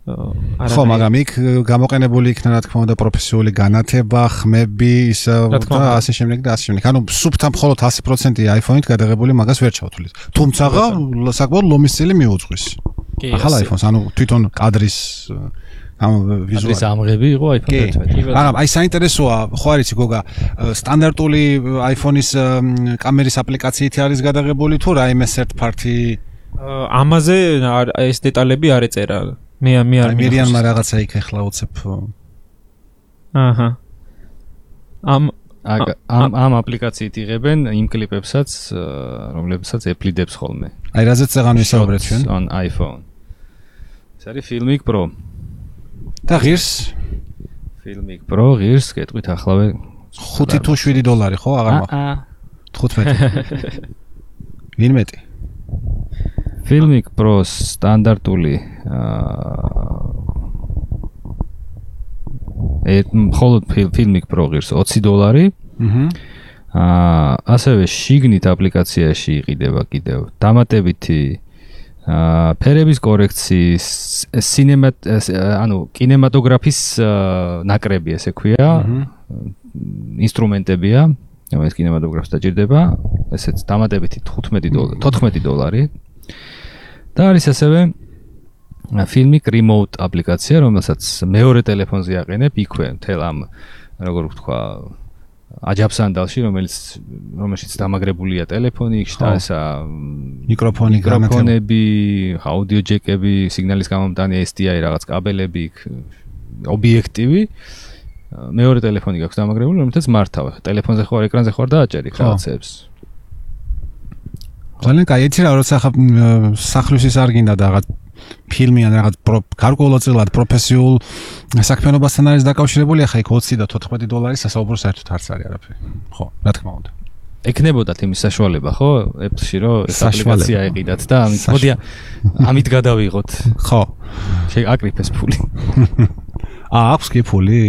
ხო, მაგრამ იქ გამოყენებული იქნა რა თქმა უნდა პროფესიული განათება, ხმები, ის და ასე შემდეგ და ასე შემდეგ. ანუ სუფთა მხოლოდ 100% iPhone-ით გადაღებული მაგას ვერ ჩავთვლით. თუმცა საკმაოდ ლომის წილი მიუძღვის. ახალ iPhone-ს, ანუ თვითონ კადრის ამ ვიზუალის ამღები იყო iPhone 11. მაგრამ აი საინტერესოა, ხო არის გოგა, სტანდარტული iPhone-ის კამერის აპლიკაციით არის გადაღებული თუ რაიმე third party ამაზე ეს დეტალები არ ეწერა. მე მე არ მერიანმა რაღაცა იქ ახლა უცებ აჰა. ამ ამ ამ აპლიკაციით იღებენ იმ კლიპებსაც რომლებსაც ეფლიდებს ხოლმე. აი რაზეც წეღან ვისაუბრეთ ჩვენ. on iPhone. ეს არის Filmic Pro. და ღირს? Filmic Pro ღირს კეთვით ახლავე. 5 თუ 7 დოლარი ხო აღარ მაგ 15 ვინ მეტი Filmic Pro სტანდარტული აა ეს მხოლოდ Filmic Pro ღირს 20 დოლარი. აჰა. აა ასევე შიგნით აპლიკაციაში იყიდება კიდევ დამატებითი აა ფერების კორექციის სინემატ ანუ კინემატოგრაფის ნაკრები ესე ქვია. ინსტრუმენტებია, რომელიც კინემატოგრაფს დაჭირდება. ესეც დამატებითი 15 დოლარი, 14 დოლარი. და არის ასევე ფილმი Remote აპლიკაცია, რომელსაც მეორე ტელეფონზე აყენებ იქვე თელ ამ როგორ ვთქვა აჯაბსანდალში, რომელიც რომელშიც დამაგრებულია ტელეფონი, ესა მიკროფონი, მიკროფონები, აუდიო ჯეკები, სიგნალის გამომტანი SDI რაღაც კაბელები, ობიექტივი მეორე ტელეფონი გაქვს დამაგრებული, რომელთაც მართავ. ტელეფონზე ხო ეკრანზე ხო დააჭერი რაღაცებს. ძალიან კაი ეცი რა როცა ხა სახლუსის არ გინდა და რაღაც ფილმი ან რაღაც გარკვეულწილად პროფესიულ საქმიანობასთან არის დაკავშირებული ახლა იქ 20 და 14 დოლარი სასაუბრო საერთოდ არც არის არაფერი. ხო რა თქმა უნდა. ეკნებოდათ იმის საშუალება ხო? Apple-ში რომ ეს აპლიკაცია ეყიდათ და ამით მოდი ამით გადავიღოთ. <laughs> ხო. შეაკრიფეს ფული. <laughs> აა აქვს კი ფული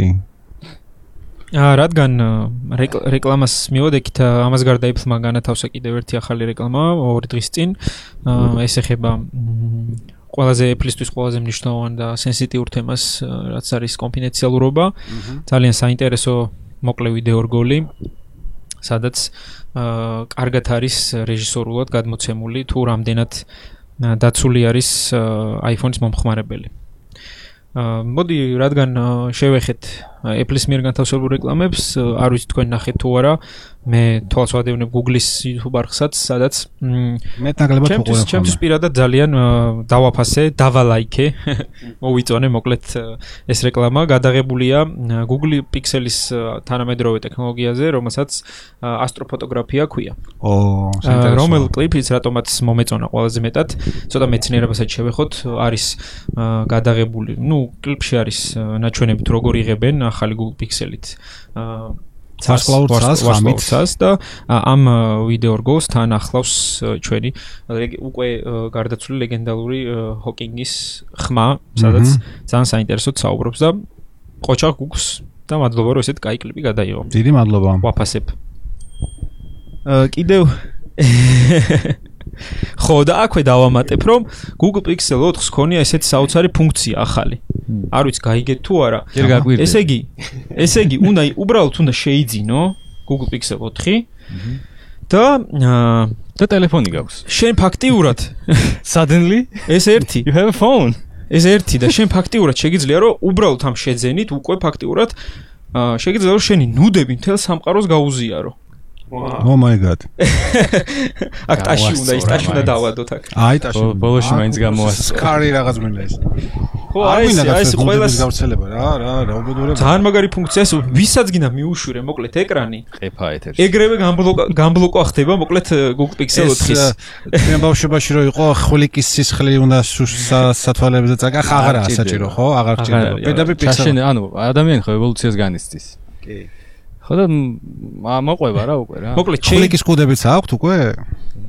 რადგან რეკლამას მივოდექით ამას გარდა Apple-მა განათავსა კიდევ ერთი ახალი რეკლამა ორი დღის წინ. ეს ეხება ყველაზე Apple-ისთვის ყველაზე მნიშვნელოვან და სენსიტიურ თემას რაც არის კონფიდენციალურობა. ძალიან საინტერესო მოკლე ვიდეო რგოლი. სადაც აა კარგად არის რეჟისორულად გადმოცემული თუ რამდენად დაცული არის iPhone-ის მომხმარებელი. აა მოდი რადგან შევეხეთ Apple-ის მიერ განთავსებულ რეკლამებს, არ ვიცი თქვენ ნახეთ თუ არა, მე თვალს ვადევნებ Google-ის YouTube არხსაც, სადაც მე ნაკლებად უყურებ. ჩემთვის პირადად ძალიან დავაფასე, დავალაიქე, <laughs> მოვიწონე მოკლედ ეს რეკლამა გადაღებულია Google Pixel-ის თანამედროვე ტექნოლოგიაზე, რომელსაც ასტროფოტოგრაფია ქვია. ო, საინტერესო. რომელ კლიპიც რატომაც მომეწონა ყველაზე მეტად, ცოტა მეცნიერებასაც შევეხოთ, არის გადაღებული, ну, კლიპში არის ნაჩვენები თუ როგორ იღებენ ახალი Google Pixel-ით. აა ვარსკვლავურ ცას ხამით ცას და ამ ვიდეო რგოლს თან ახლავს ჩვენი უკვე გარდაცვლილი ლეგენდალური ჰოკინგის ხმა, სადაც ძალიან საინტერესოდ საუბრობს და ყოჩა გუგს და მადლობა რომ ესეთ кай კლიპი გადაიღო. დიდი მადლობა. ვაფასებ. აა კიდევ <laughs> ხო და აქვე დავამატებ რომ Google Pixel 4-ს ქონია ესეთი საოცარი ფუნქცია ახალი. არ ვიცი გაიგეთ თუ არა. ესე იგი, ესე იგი, უნდა უბრალოდ უნდა შეიძინო Google Pixel 4 და და ტელეფონი გაქვს. შენ ფაქტიურად <laughs> suddenly ეს ერთი you have a phone. ეს ერთი და შენ ფაქტიურად შეგიძლია რომ უბრალოდ ამ შეძენით უკვე ფაქტიურად შეგიძლია რომ შენი ნუდები მთელ სამყაროს გაუზიარო. Oh my god. <laughs> აქ ტაში უნდა ის ტაში უნდა დავადოთ აქ. აი ტაში. ბოლოში მაინც გამოასწრო. სკარი რაღაც მინდა ეს. ხო, აი ეს ეს ყველა გავრცელება რა, რა, რა უბედურება. ძალიან მაგარი ფუნქციაა, ვისაც გინდა მიუშვირე, მოკლედ ეკრანი. ყეფა ეთერში. ეგრევე გამბლოკ გამბლოკვა ხდება, მოკლედ Google Pixel 4-ის. ჩვენ ბავშვობაში რო იყო ხვლიკის სისხლი უნდა სათვალებზე წაკა, აღარაა საჭირო, ხო? აღარ ჭირდება. პედაბი Pixel. ანუ ადამიანი ხო ევოლუციას განიცდის. კი. ხო და მოყვება რა უკვე რა. მოკლედ ჩეიკის კუდებიც აქვთ უკვე?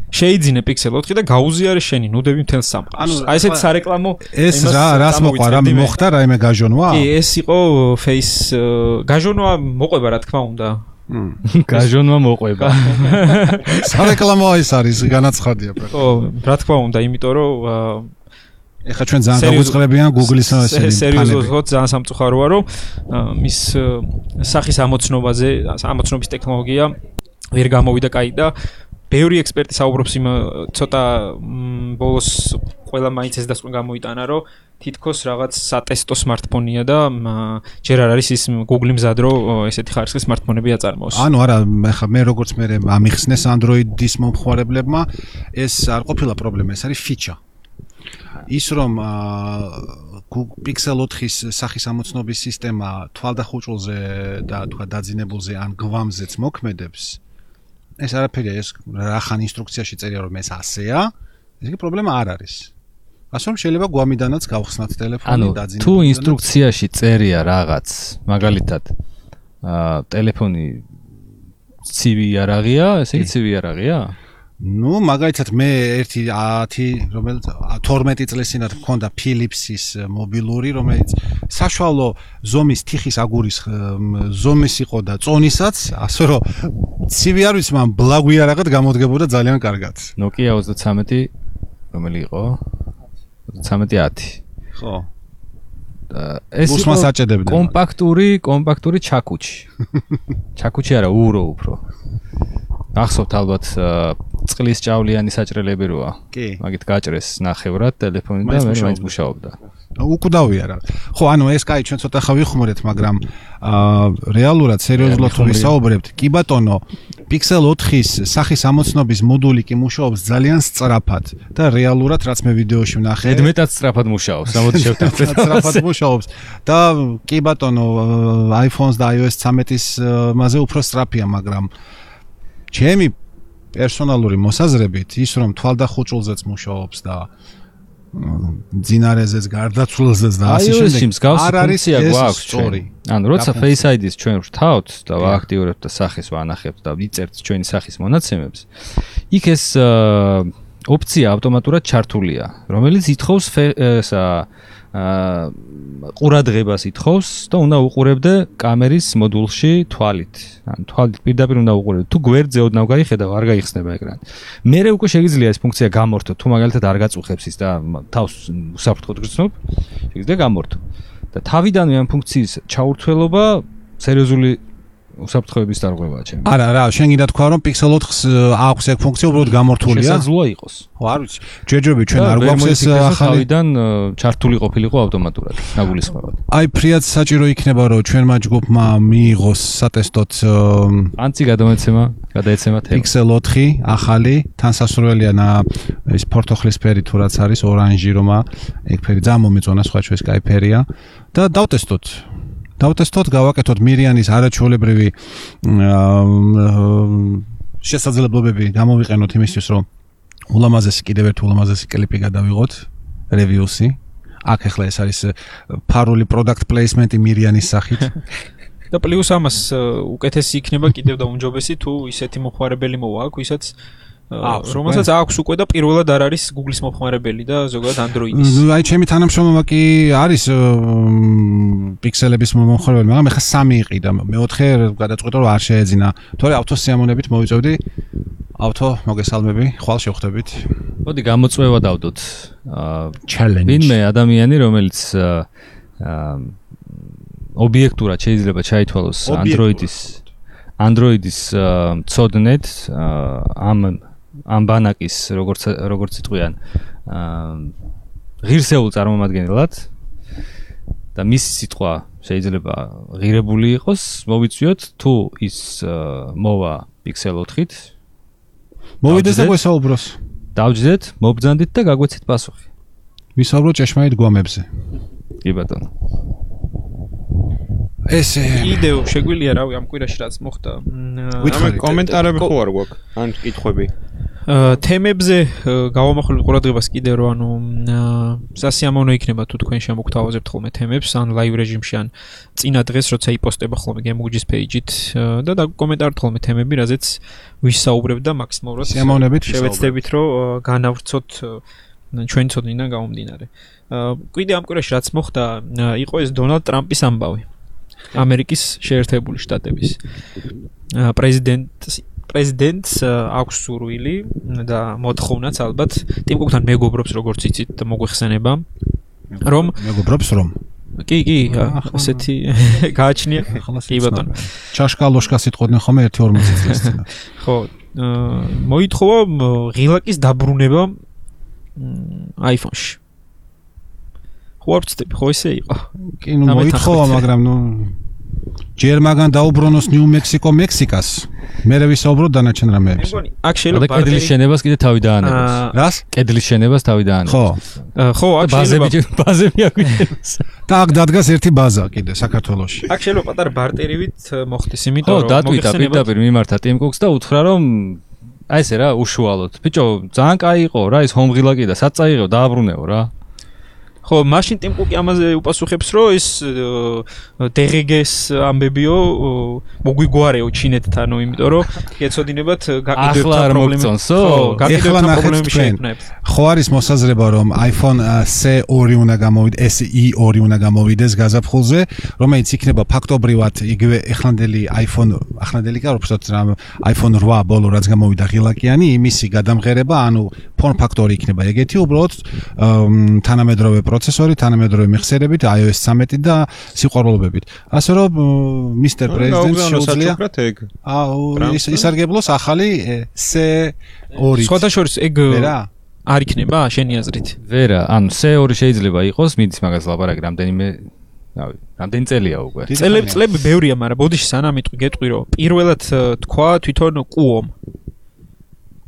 შეიძინე Pixel 4 და გაუზიარე შენი ნუდები მთელ სამყაროს. ანუ აი ესეთ სარეკლამო ეს რა რას მოყვა რა მოხდა რა იმე გაჟონვა? კი, ეს იყო face გაჟონვა მოყვება რა თქმა უნდა. <laughs> გაჟონვა მოყვება. სარეკლამო ის არის განაცხადია. ხო, რა თქმა უნდა, იმიტომ რომ ეხლა ჩვენ ძალიან გაგვიწყლებიან Google-ის ესე სერიოზულად ძალიან სამწუხაროა რომ მის სახის ამოცნობაზე ამოცნობის ტექნოლოგია ვერ გამოვიდა კაი და ბევრი ექსპერტი საუბრობს იმ ცოტა ბოლოს ყველა მაინც ეს დასკვნა გამოიტანა რომ თითქოს რაღაც სატესტო smartphone-ია და ჯერ არ არის ის Google-ი მზად რომ ესეთი ხარისხის smartphone-ები აწარმოოს. ანუ არა, ეხლა მე როგორც მე ამიხსნეს Android-ის მომხმარებლებმა ეს არ ყოფილა პრობლემა, ეს არის feature. ის რომ Pixel 4-ის სახის ამოცნობის სისტემა თვალდახუჭულზე და თქვა დაძინებულზე ან გვამზეც მოქმედებს ეს არაფერია ეს რახან ინსტრუქციაში წერია რომ ეს ასეა ეს კი პრობლემა არ არის. ასე რომ შეიძლება გვამიდანაც გავხსნათ ტელეფონი დაძინებულზე თუ ინსტრუქციაში წერია რაღაც მაგალითად აა ტელეფონი ცივი არაღია ესე იგი ცივი არაღია ну, მაგალითად მე ერთი 10, რომელიც 12 წლის წინათ მქონდა Philips-ის მობილური, რომელიც საშუალო ზომის თიხის აგურის ზომის იყო და წონისაც, ასე რომ ცივი არ ვიცი, მან ბლაგვიარაღად გამოდგებოდა ძალიან კარგად. Nokia 33 რომელი იყო? 1310. ხო. ეს რუსმას აჭედებდნენ. კომპაქტური, კომპაქტური ჩაკუჩი. <laughs> ჩაკუჩი არა, ურო უფრო. ახსოვთ ალბათ წყლის ჭავლიანი საჭრელები როა. კი. მაგით გაჭრეს ნახევრად ტელეფონი და მე მაინც მუშაობდა. უკვდავია რა. ხო, ანუ ეს კაი ჩვენ ცოტა ხა ვიხმარეთ, მაგრამ აა რეალურად სერიოზულად თუ ვისაუბრებთ, კი ბატონო, Pixel 4-ის სახის ამოცნობის მოდული კი მუშაობს ძალიან სწრაფად და რეალურად რაც მე ვიდეოში ვნახე, მეტად სწრაფად მუშაობს. ამოდი შევთანხმდეთ. სწრაფად მუშაობს და კი ბატონო, iPhone-ს და iOS 13-ის მასე უფრო სწრაფია, მაგრამ ჩემი პერსონალური მოსაზრებით ის რომ თვალდახუჭულზეც მუშაობს და ძინარეზეც გარდაცვლილზეც და ასე შემდეგ არ არის გვაქვს სწორი. ანუ როცა Face ID-ს ჩვენ ვრთავთ და ვააქტიურებთ და სახეს ვანახებთ და ვიწერთ ჩვენი სახის მონაცემებს, იქ ეს ოფცია ავტომატურად ჩართულია, რომელიც ითხოვს ესა აა ყურადღებას ითხოვს და უნდა უყურებდე კამერის მოდულში თვალით. ან თვალით პირდაპირ უნდა უყურებდე. თუ გვერდზე ოდნავ გაიხედავ, არ გაიხსნება ეკრანი. მე რე უკვე შეიძლება ეს ფუნქცია გამორთო, თუ მაგალითად არ გაწუხებს ის და თავს საფრთხოდ გრძნობ, შეიძლება გამორთო. და თავიდანვე ამ ფუნქციის ჩაურთველობა სერიოზული უსაფრთხოების დარღვევაა ჩემი. არა, რა, შენ გინდა თქვა რომ Pixel 4-ს აქვს ეგ ფუნქცია უბრალოდ გამორთულია? შესაძლოა იყოს. ხო, არ ვიცი. ჯერჯერობით ჩვენ არ გვაქვს ეს ახალიდან ჩართული ყოფილიყო ავტომატურად, ნაგულისხმებად. აი, ფრიად საჭირო იქნება რომ ჩვენმა ჯგუფმა მიიღოს სატესტოთ ანცი გადამეცემა, გადაეცემა თემა. Pixel 4 ახალი, თანსასურველია ნა ეს პორტოხლის ფერი თუ რაც არის, ორანჟი რომა, ეგ ფერი ძალიან მომეწონა, სხვა ჩვენ Skype-ერია და დავტესტოთ. დავტესტოთ, გავაკეთოთ მირიანის არაჩვეულებრივი შესაძლებლობები გამოვიყენოთ იმისთვის, რომ ულამაზესი კიდევ ერთ ულამაზესი კლიპი გადავიღოთ, რევიუსი. აქ ახლა ეს არის ფარული product placement-ი მირიანის სახით. <laughs> და პლუს ამას უკეთესი იქნება კიდევ და უმჯობესი თუ ისეთი მოხარებელი მოვა აქ, ვისაც აქვს რომელსაც აქვს უკვე და პირველად არ არის Google-ის მომხმარებელი და ზოგადად Android-ის. აი ჩემი თანამშრომლობა კი არის Pixel-ების მომხმარებელი, მაგრამ ეხა სამი იყიდა. მეოთხე გადაწყვეტა რომ არ შეეძინა. თორე ავტოს სიამონებით მოვიწევდი ავტო მოგესალმები, ხვალ შევხვდებით. მოდი გამოწვევა დავდოთ. აა challenge. ვინმე ადამიანი რომელიც აა ობიექტურად შეიძლება ჩაითვალოს Android-ის Android-ის ცოდნეთ ამ ამ ბანაკის როგორც როგორც იტყვიან ღირსეულ წარმომადგენლად და მისი სიტყვა შეიძლება ღირებული იყოს მოვიწვიოთ თუ ის მოვა Pixel 4-ით. მოვიდეს და გვესაუბროს. დავჯდეთ, მობძანდით და გაგვეცით პასუხი. ვისაუბრო ჭეშმარიტ გვამებზე. კი ბატონო. ესე იდეო შეგვიძლია რავი ამ კვირაში რაც მოხდა. ამ კომენტარები ხო არ გვაქვს? ან კითხვები? თემებზე გავამახვილებ ყურადღებას კიდე რომ ანუ სასიამოვნო იქნება თუ თქვენ შემოგთავაზებთ ხოლმე თემებს ან ლაივ რეჟიმში ან წინა დღეს როცა იპოსტება ხოლმე გემუჯის პეიჯით და და კომენტართ ხოლმე თემები რაზეც ვისაუბრებ და მაქსიმალურად სიამოვნებით შევეცდებით რომ განავრცოთ ჩვენ ცოდნიდან გამომდინარე. კიდე ამ კვირაში რაც მოხდა იყო ეს დონალდ ტრამპის ამბავი. ამერიკის შეერთებული შტატების. პრეზიდენტის პრეზიდენტს აქვს სურვილი და მოთხოვნაც ალბათ ტიმ კუკთან მეგობრობს როგორც იცით მოგვეხსენება. რომ მეგობრობს რომ? კი კი ასეთი გააჩნია. კი ბატონო. ჩაშკალოშკა სიტყოდნენ ხომ 1.40 <laughs> წელს ხო მოითხოვა ღილაკის დაბრუნება iPhone-ში ვწდები ხო ესე იყო. კი ნუ მოითხოვა მაგრამ ნუ ჯერ მაგან დაუბრუნოს ნიუ მექსიკო მექსიკას მე ვისაუბრო დანარჩენ რამეებს მეგონი აქ შეიძლება კედლის შენებას კიდე თავი დაანებოს რას? კედლის შენებას თავი დაანებოს ხო. ხო აქ ბაზები ბაზები აგვიჩენოს და აქ დადგას ერთი ბაზა კიდე საქართველოში. აქ შეიძლება პატარა ბარტერივით მოხდეს იმიტომ რომ ხო დატვიტა პირდაპირ მიმართა ტიმ კუკს და უთხრა რომ აი ესე რა უშუალოდ. ბიჭო ძალიან კაი იყო რა ის ჰომღილაკი და საწაიღო დააბრუნეო რა ხო, მაშინ ტიმკუკი ამაზე უპასუხებს, რომ ეს დღგ-ს ამბებიო მოგვიგვარეო ჩინეთთანო, იმიტომ რომ ეცოდინებათ გაყიდვებთან პრობლემებს. ხო, გაყიდვებთან პრობლემები შეექმნებს. ხო არის მოსაზრება, რომ iPhone SE2 უნდა გამოვიდეს, SE2 უნდა გამოვიდეს გაზაფხულზე, რომელიც იქნება ფაქტობრივად იგივე ეხლანდელი iPhone, ახლანდელი კი არ ვფიქრობ რა iPhone 8 ბოლო რაც გამოვიდა ღილაკიანი, იმისი გადამღერება, ანუ form factor იქნება ეგეთი, უბრალოდ თანამედროვე პროცესორი თანამედროვე მეხსიერებით iOS 13 და სიყვარულობებით. ასე რომ Mr. President შეუძლია ის ისარგებლოს ახალი C2. სხვათა შორის ეგ არ იქნება შენი აზრით? ვერა, ანუ C2 შეიძლება იყოს, მიდის მაგას ლაპარაკი რამდენიმე რავი, რამდენი წელია უკვე. წელები წლები ბევრია, მაგრამ ბოდიში სანამ იტყვი გეტყვი რომ პირველად თქვა თვითონ ყუომ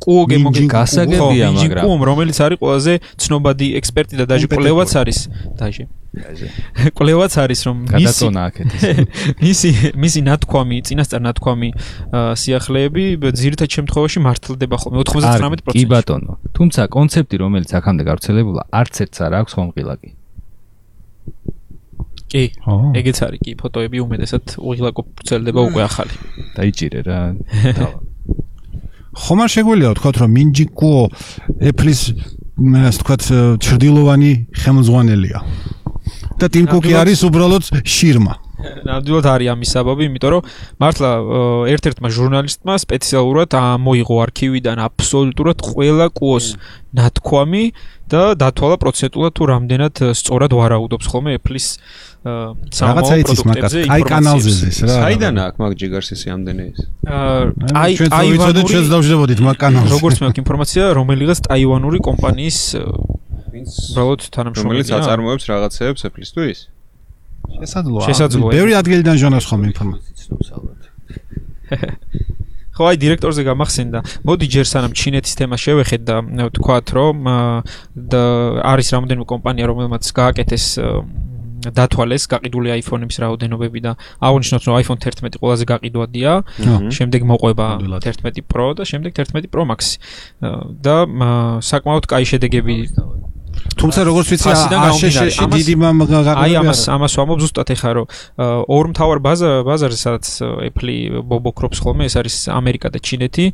კუოგე მოგე გასაგებია მაგრამ კუომ რომელიც არის ყველაზე ცნობადი ექსპერტი და დაჟე კვლევაც არის. დაჟე <laughs> კვლევაც არის რომ გადაწონა აქეთ <laughs> მისი მისი ნათქვამი წინასწარ ნათქვამი სიახლეები ძირითად შემთხვევაში მართლდება ხოლმე 99% კი ბატონო. თუმცა კონცეფტი რომელიც აქამდე გავრცელებულა არც ერთს არ აქვს ხომყილაკი კი. ეგეც არის კი ფოტოები უმეტესად უღილაკო ვრცელდება უკვე ახალი. <laughs> დაიჭირე რა ხომ არ შეგვიძლია ვთქვათ რომ მინჯიკო ეფლის ასე ვთქვათ ჩრდილოვანი ხელმძღვანელია. და ტიმკუკი არის უბრალოდ შირმა ნამდვილად არის ამის საბაბი, იმიტომ რომ მართლა ერთ-ერთმა ჟურნალისტმა სპეციალურად მოიღო არქივიდან აბსოლუტურად ყველა კუოს ნათქვამი და დათვალა პროცენტულად თუ რამდენად სწორად ვარაუდობს ხოლმე Apple-ის რაღაცა იცის მაგას. აი კანალზე ზის რა. საიდან აქვს მაგ ჯიგარსისი ამდენი ის? აი აი ვიდეო ჩვენს დავждებოდით მაგ კანალზე. როგორც მე აქვს ინფორმაცია, რომელიღაც ტაივანური კომპანიის ვინც უბრალოდ თანამშრომელი რომელიც აწარმოებს რაღაცეებს Apple-ისთვის? შესაძლოა. შესაძლოა. ბევრი ადგილიდან ჟონავს ხომ ინფორმაციას ცნობს <laughs> ალბათ. ხო აი დირექტორზე გამახსენდა. მოდი ჯერ სანამ ჩინეთის თემა შევეხეთ და ვთქვათ რომ არის რამოდენიმე კომპანია რომელმაც გააკეთეს დათვალეს გაყიდული iPhone-ების რაოდენობები და აღნიშნოთ რომ iPhone 11 ყველაზე გაყიდვადია, შემდეგ მოყვება 11 Pro და შემდეგ 11 Pro Max. და საკმაოდ კაი შედეგები თუმცა როგორც ვიცი აშშში დიდი აი ამას ამას ვამბობ ზუსტად ეხა რომ ორ მთავარ ბაზარზე სადაც Apple ბობოქრობს ხოლმე ეს არის ამერიკა და ჩინეთი.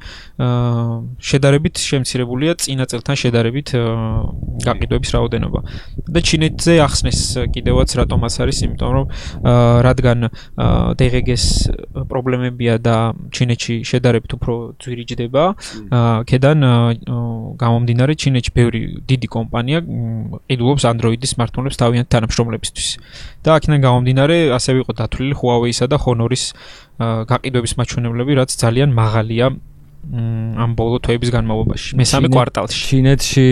შედარებით შემცირებულია წინა წელთან შედარებით გაყიდვების რაოდენობა. და ჩინეთზე ახსნეს კიდევაც რატომაც არის იმიტომ რომ რადგან DGG-ს პრობლემებია და ჩინეთში შედარებით უფრო ძვირიჯდება ქედან გამომდინარე ჩინეთში ბევრი დიდი კომპანია ყიდულობს Android-ის smartphone-ებს თავიანთ თანამშრომლებისთვის. და აქედან გამომდინარე, ასევე იყო დათვლილი Huawei-სა და Honor-ის გაყიდვების მაჩვენებლები, რაც ძალიან მაღალია ამ ბოლო თვეების განმავლობაში, მესამე კვარტალში. ჩინეთში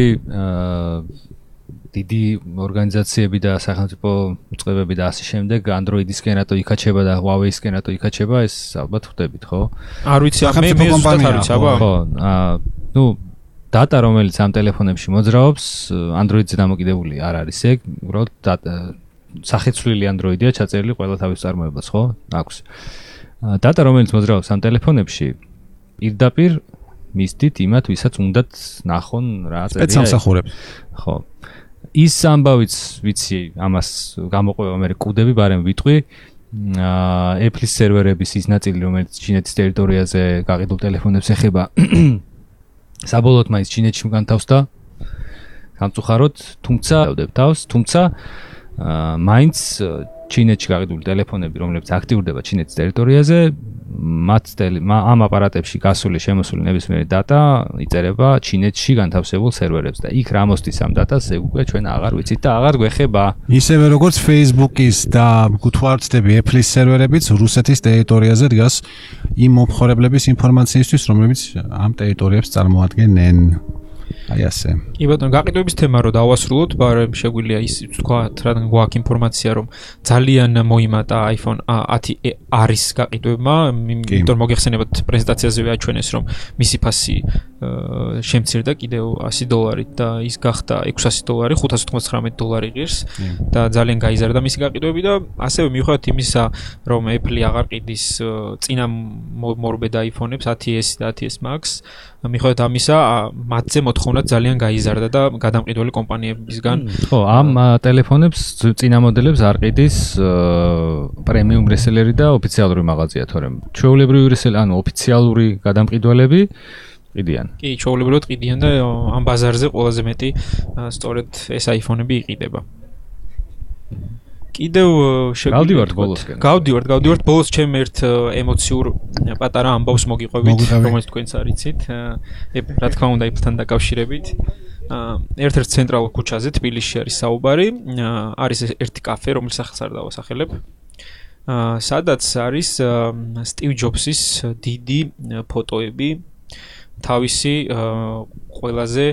დიდი ორგანიზაციები და სახელმწიფო უწყებები და ასე შემდეგ Android-ისკენ რატო იქაჩება და Huawei-ისკენ რატო იქაჩება, ეს ალბათ ხვდებით, ხო? არ ვიცი, მე მე ზუსტად არ ვიცი, აბა. ხო, აა, ну, data რომელიც ამ ტელეფონებში მოძრაობს, Android-ზე დამოკიდებული არ არის ეგ, უბრალოდ სახეცვლილი Android-ია ჩაწერილი ყველა თავის წარმოებას, ხო? აქვს. data რომელიც მოძრაობს ამ ტელეფონებში პირდაპირ მისდით იმათ, ვისაც უნდათ ნახონ რა წერია. სპეცსამსახურებს. ხო. ის ამბავიც ვიცი, ამას გამოყვება მე კუდები, ბარემ ვიტყვი. აა Apple-ის სერვერების ის ნაწილი, რომელიც ჩინეთის ტერიტორიაზე გაყიდულ ტელეფონებს ეხება. საბოლოოდ მაინც ჩინეთში განთავსდა. სამწუხაროდ, თუმცა ვდებ თავს, თუმცა მაინც ჩინეთში გაყიდული ტელეფონები, რომლებიც აქტიურდება ჩინეთის ტერიტორიაზე, მათ ამ აპარატებში გასული შემოსული ნებისმიერი data იწერება ჩინეთში განთავსებულ სერვერებს და იქ რა მოსდის ამ data-ს ეგ უკვე ჩვენ აღარ ვიცით და აღარ გვეხება. ისევე როგორც Facebook-ის და გუთვარცდები Apple-ის სერვერებიც რუსეთის ტერიტორიაზე დგას იმ მომხმარებლების ინფორმაციისთვის, რომლებიც ამ ტერიტორიებს წარმოადგენენ. აი ასე. კი ბატონო, გაყიდვების თემა რო დავასრულოთ, ბარემ შეგვიძლია ის თქვა, რადგან გვაქვს ინფორმაცია, რომ ძალიან მოიმატა iPhone 10 არის გაყიდვება, იმიტომ მოგეხსენებათ პრეზენტაციაზე აჩვენეს, რომ მისი ფასი შემცირდა კიდევ 100 დოლარით და ის გახდა 600 დოლარი, 599 დოლარი ღირს და ძალიან გაიზარდა მისი გაყიდვები და ასევე მიუხედავად იმისა, რომ Apple აღარ ყიდის წინა მორბედ iPhone-ებს 10s და 10s Max, მიუხედავად ამისა, მათზე მოთხოვნა ძალიან გაიზარდა და გადამყიდველი კომპანიებისგან. ხო, ამ ტელეფონებს წინა მოდელებს არ ყიდის პრემიუმ რესელერი და ოფიციალური მაღაზია, თორემ ჩვეულებრივი რესელი, ანუ ოფიციალური გადამყიდველები ყიდიან. კი, ჩვეულებრივად ყიდიან და ამ ბაზარზე ყველაზე მეტი სწორედ ეს iPhone-ები იყიდება. კიდევ შეგავდივართ ბოლოსკენ. გავდივართ, გავდივართ ბოლოს ჩემ ერთ ემოციურ პატარა ამბავს მოგიყვებით, რომელიც თქვენც არიცით. რა თქმა უნდა, Apple-თან დაკავშირებით. ერთ-ერთ ცენტრალურ ქუჩაზე თბილისში არის საუბარი. არის ერთი კაფე, რომელიც სახელს არ დავასახელებ. სადაც არის სტივ ჯობსის დიდი ფოტოები თავისი ყველაზე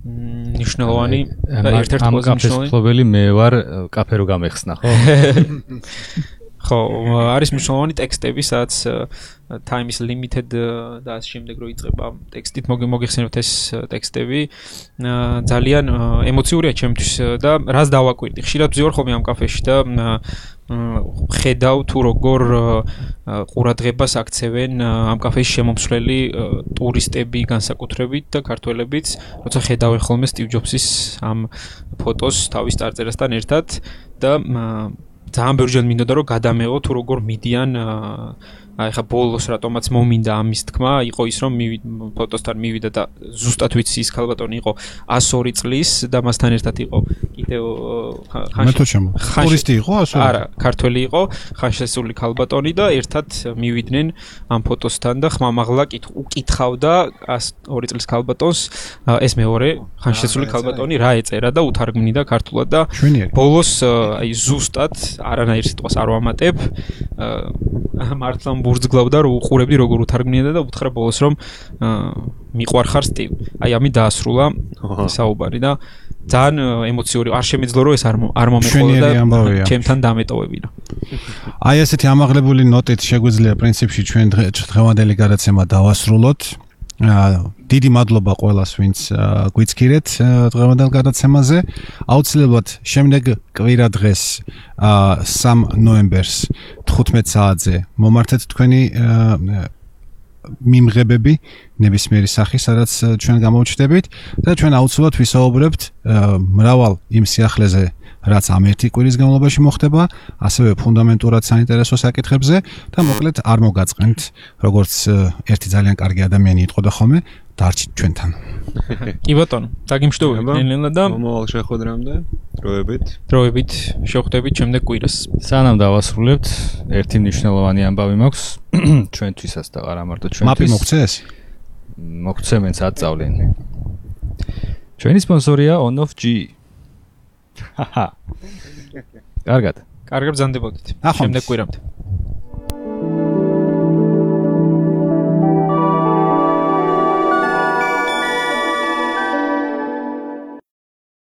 ნიშნულოვანი და ერთ-ერთი ყველაზე მნიშვნელოვანი მე ვარ კაფე რო გამეხსნა ხო? <laughs> ხო არის მნიშვნელოვანი ტექსტები სადაც time is limited და ამ შემდეგ რო იწყება ტექსტით მოგიხსენებთ ეს ტექსტები. ძალიან ემოციურია ჩემთვის და რას დავაკვირდი? ხშირად ვზივარ ხოლმე ამ კაფეში და ხედავ თუ როგორ ყურადღებას აქცევენ ამ კაფეში შემომსვლელი ტურისტები განსაკუთრებით და ქართველებიც, როცა ხედავენ ხოლმე სტივ ჯობსის ამ ფოტოს თავის წარწერასთან ერთად და ძალიან ბევრჯერ მინდოდა რომ გადამეღო თუ როგორ მიდიან აი ხა ბოლოს რატომაც მომინდა ამის თქმა იყო ის რომ ფოტოსთან მივიდა და ზუსტად ვიცი ის ქალბატონი იყო 102 წლის და მასთან ერთად იყო კიდევ ტურისტი იყო 102 არა ქართველი იყო ხანშესული ქალბატონი და ერთად მივიდნენ ამ ფოტოსთან და ხმამაღლა უკითხავდა 102 წლის ქალბატონს ეს მეორე ხანშესული ქალბატონი რა ეწერა და უთარგმნიდა ქართულად და ბოლოს აი ზუსტად არანაირ სიტყვას არ ვამატებ მართლა ბურძგლავდა რომ უყურებდი როგორ უთარგმნიდა და უთხრა ბოლოს რომ მიყვარხარ სტივ. აი ამი დაასრულა საუბარი და ძალიან ემოციური არ შემიძლია რომ ეს არ არ მომეყოლა და ჩემთან დამეტოვებინა. აი ესეთი ამაღლებული ნოტით შეგვიძლია პრინციპში ჩვენ დღევანდელი გადაცემა დავასრულოთ. დიდი მადლობა ყველას ვინც გვიცქირეთ დღევანდელ გადაცემაზე. აუცილებლად შემდეგ კვირა დღეს 3 ნოემბერს 15 საათზე მომართეთ თქვენი მიმღებები ნებისმიერი სახის, სადაც ჩვენ გამოვჩდებით და ჩვენ აუცილებლად ვისაუბრებთ მრავალ იმ სიახლეზე რაც ამ ერთი კვირის განმავლობაში მოხდება, ასევე ფუნდამენტურად საინტერესო საკითხებზე და მოკლედ არ მოგაწყენთ, როგორც ერთი ძალიან კარგი ადამიანი იტყოდა ხოლმე, დარჩით ჩვენთან. კი ბატონო, დაგიმშვიდობებ ნელ-ნელა და მომავალ შეხვედრამდე დროებით. დროებით შეხვდებით შემდეგ კვირას. სანამ დავასრულებთ, ერთი მნიშვნელოვანი ამბავი მაქვს <clears throat> ჩვენთვისაც და არა მარტო ჩვენთვის. მაპი მოგცეს? მოგცემენ საწავლენ. ჩვენი სპონსორია On of G. ჰაჰა. კარგად. კარგად ბრძანდებოდით. შემდეგ კვირამდე.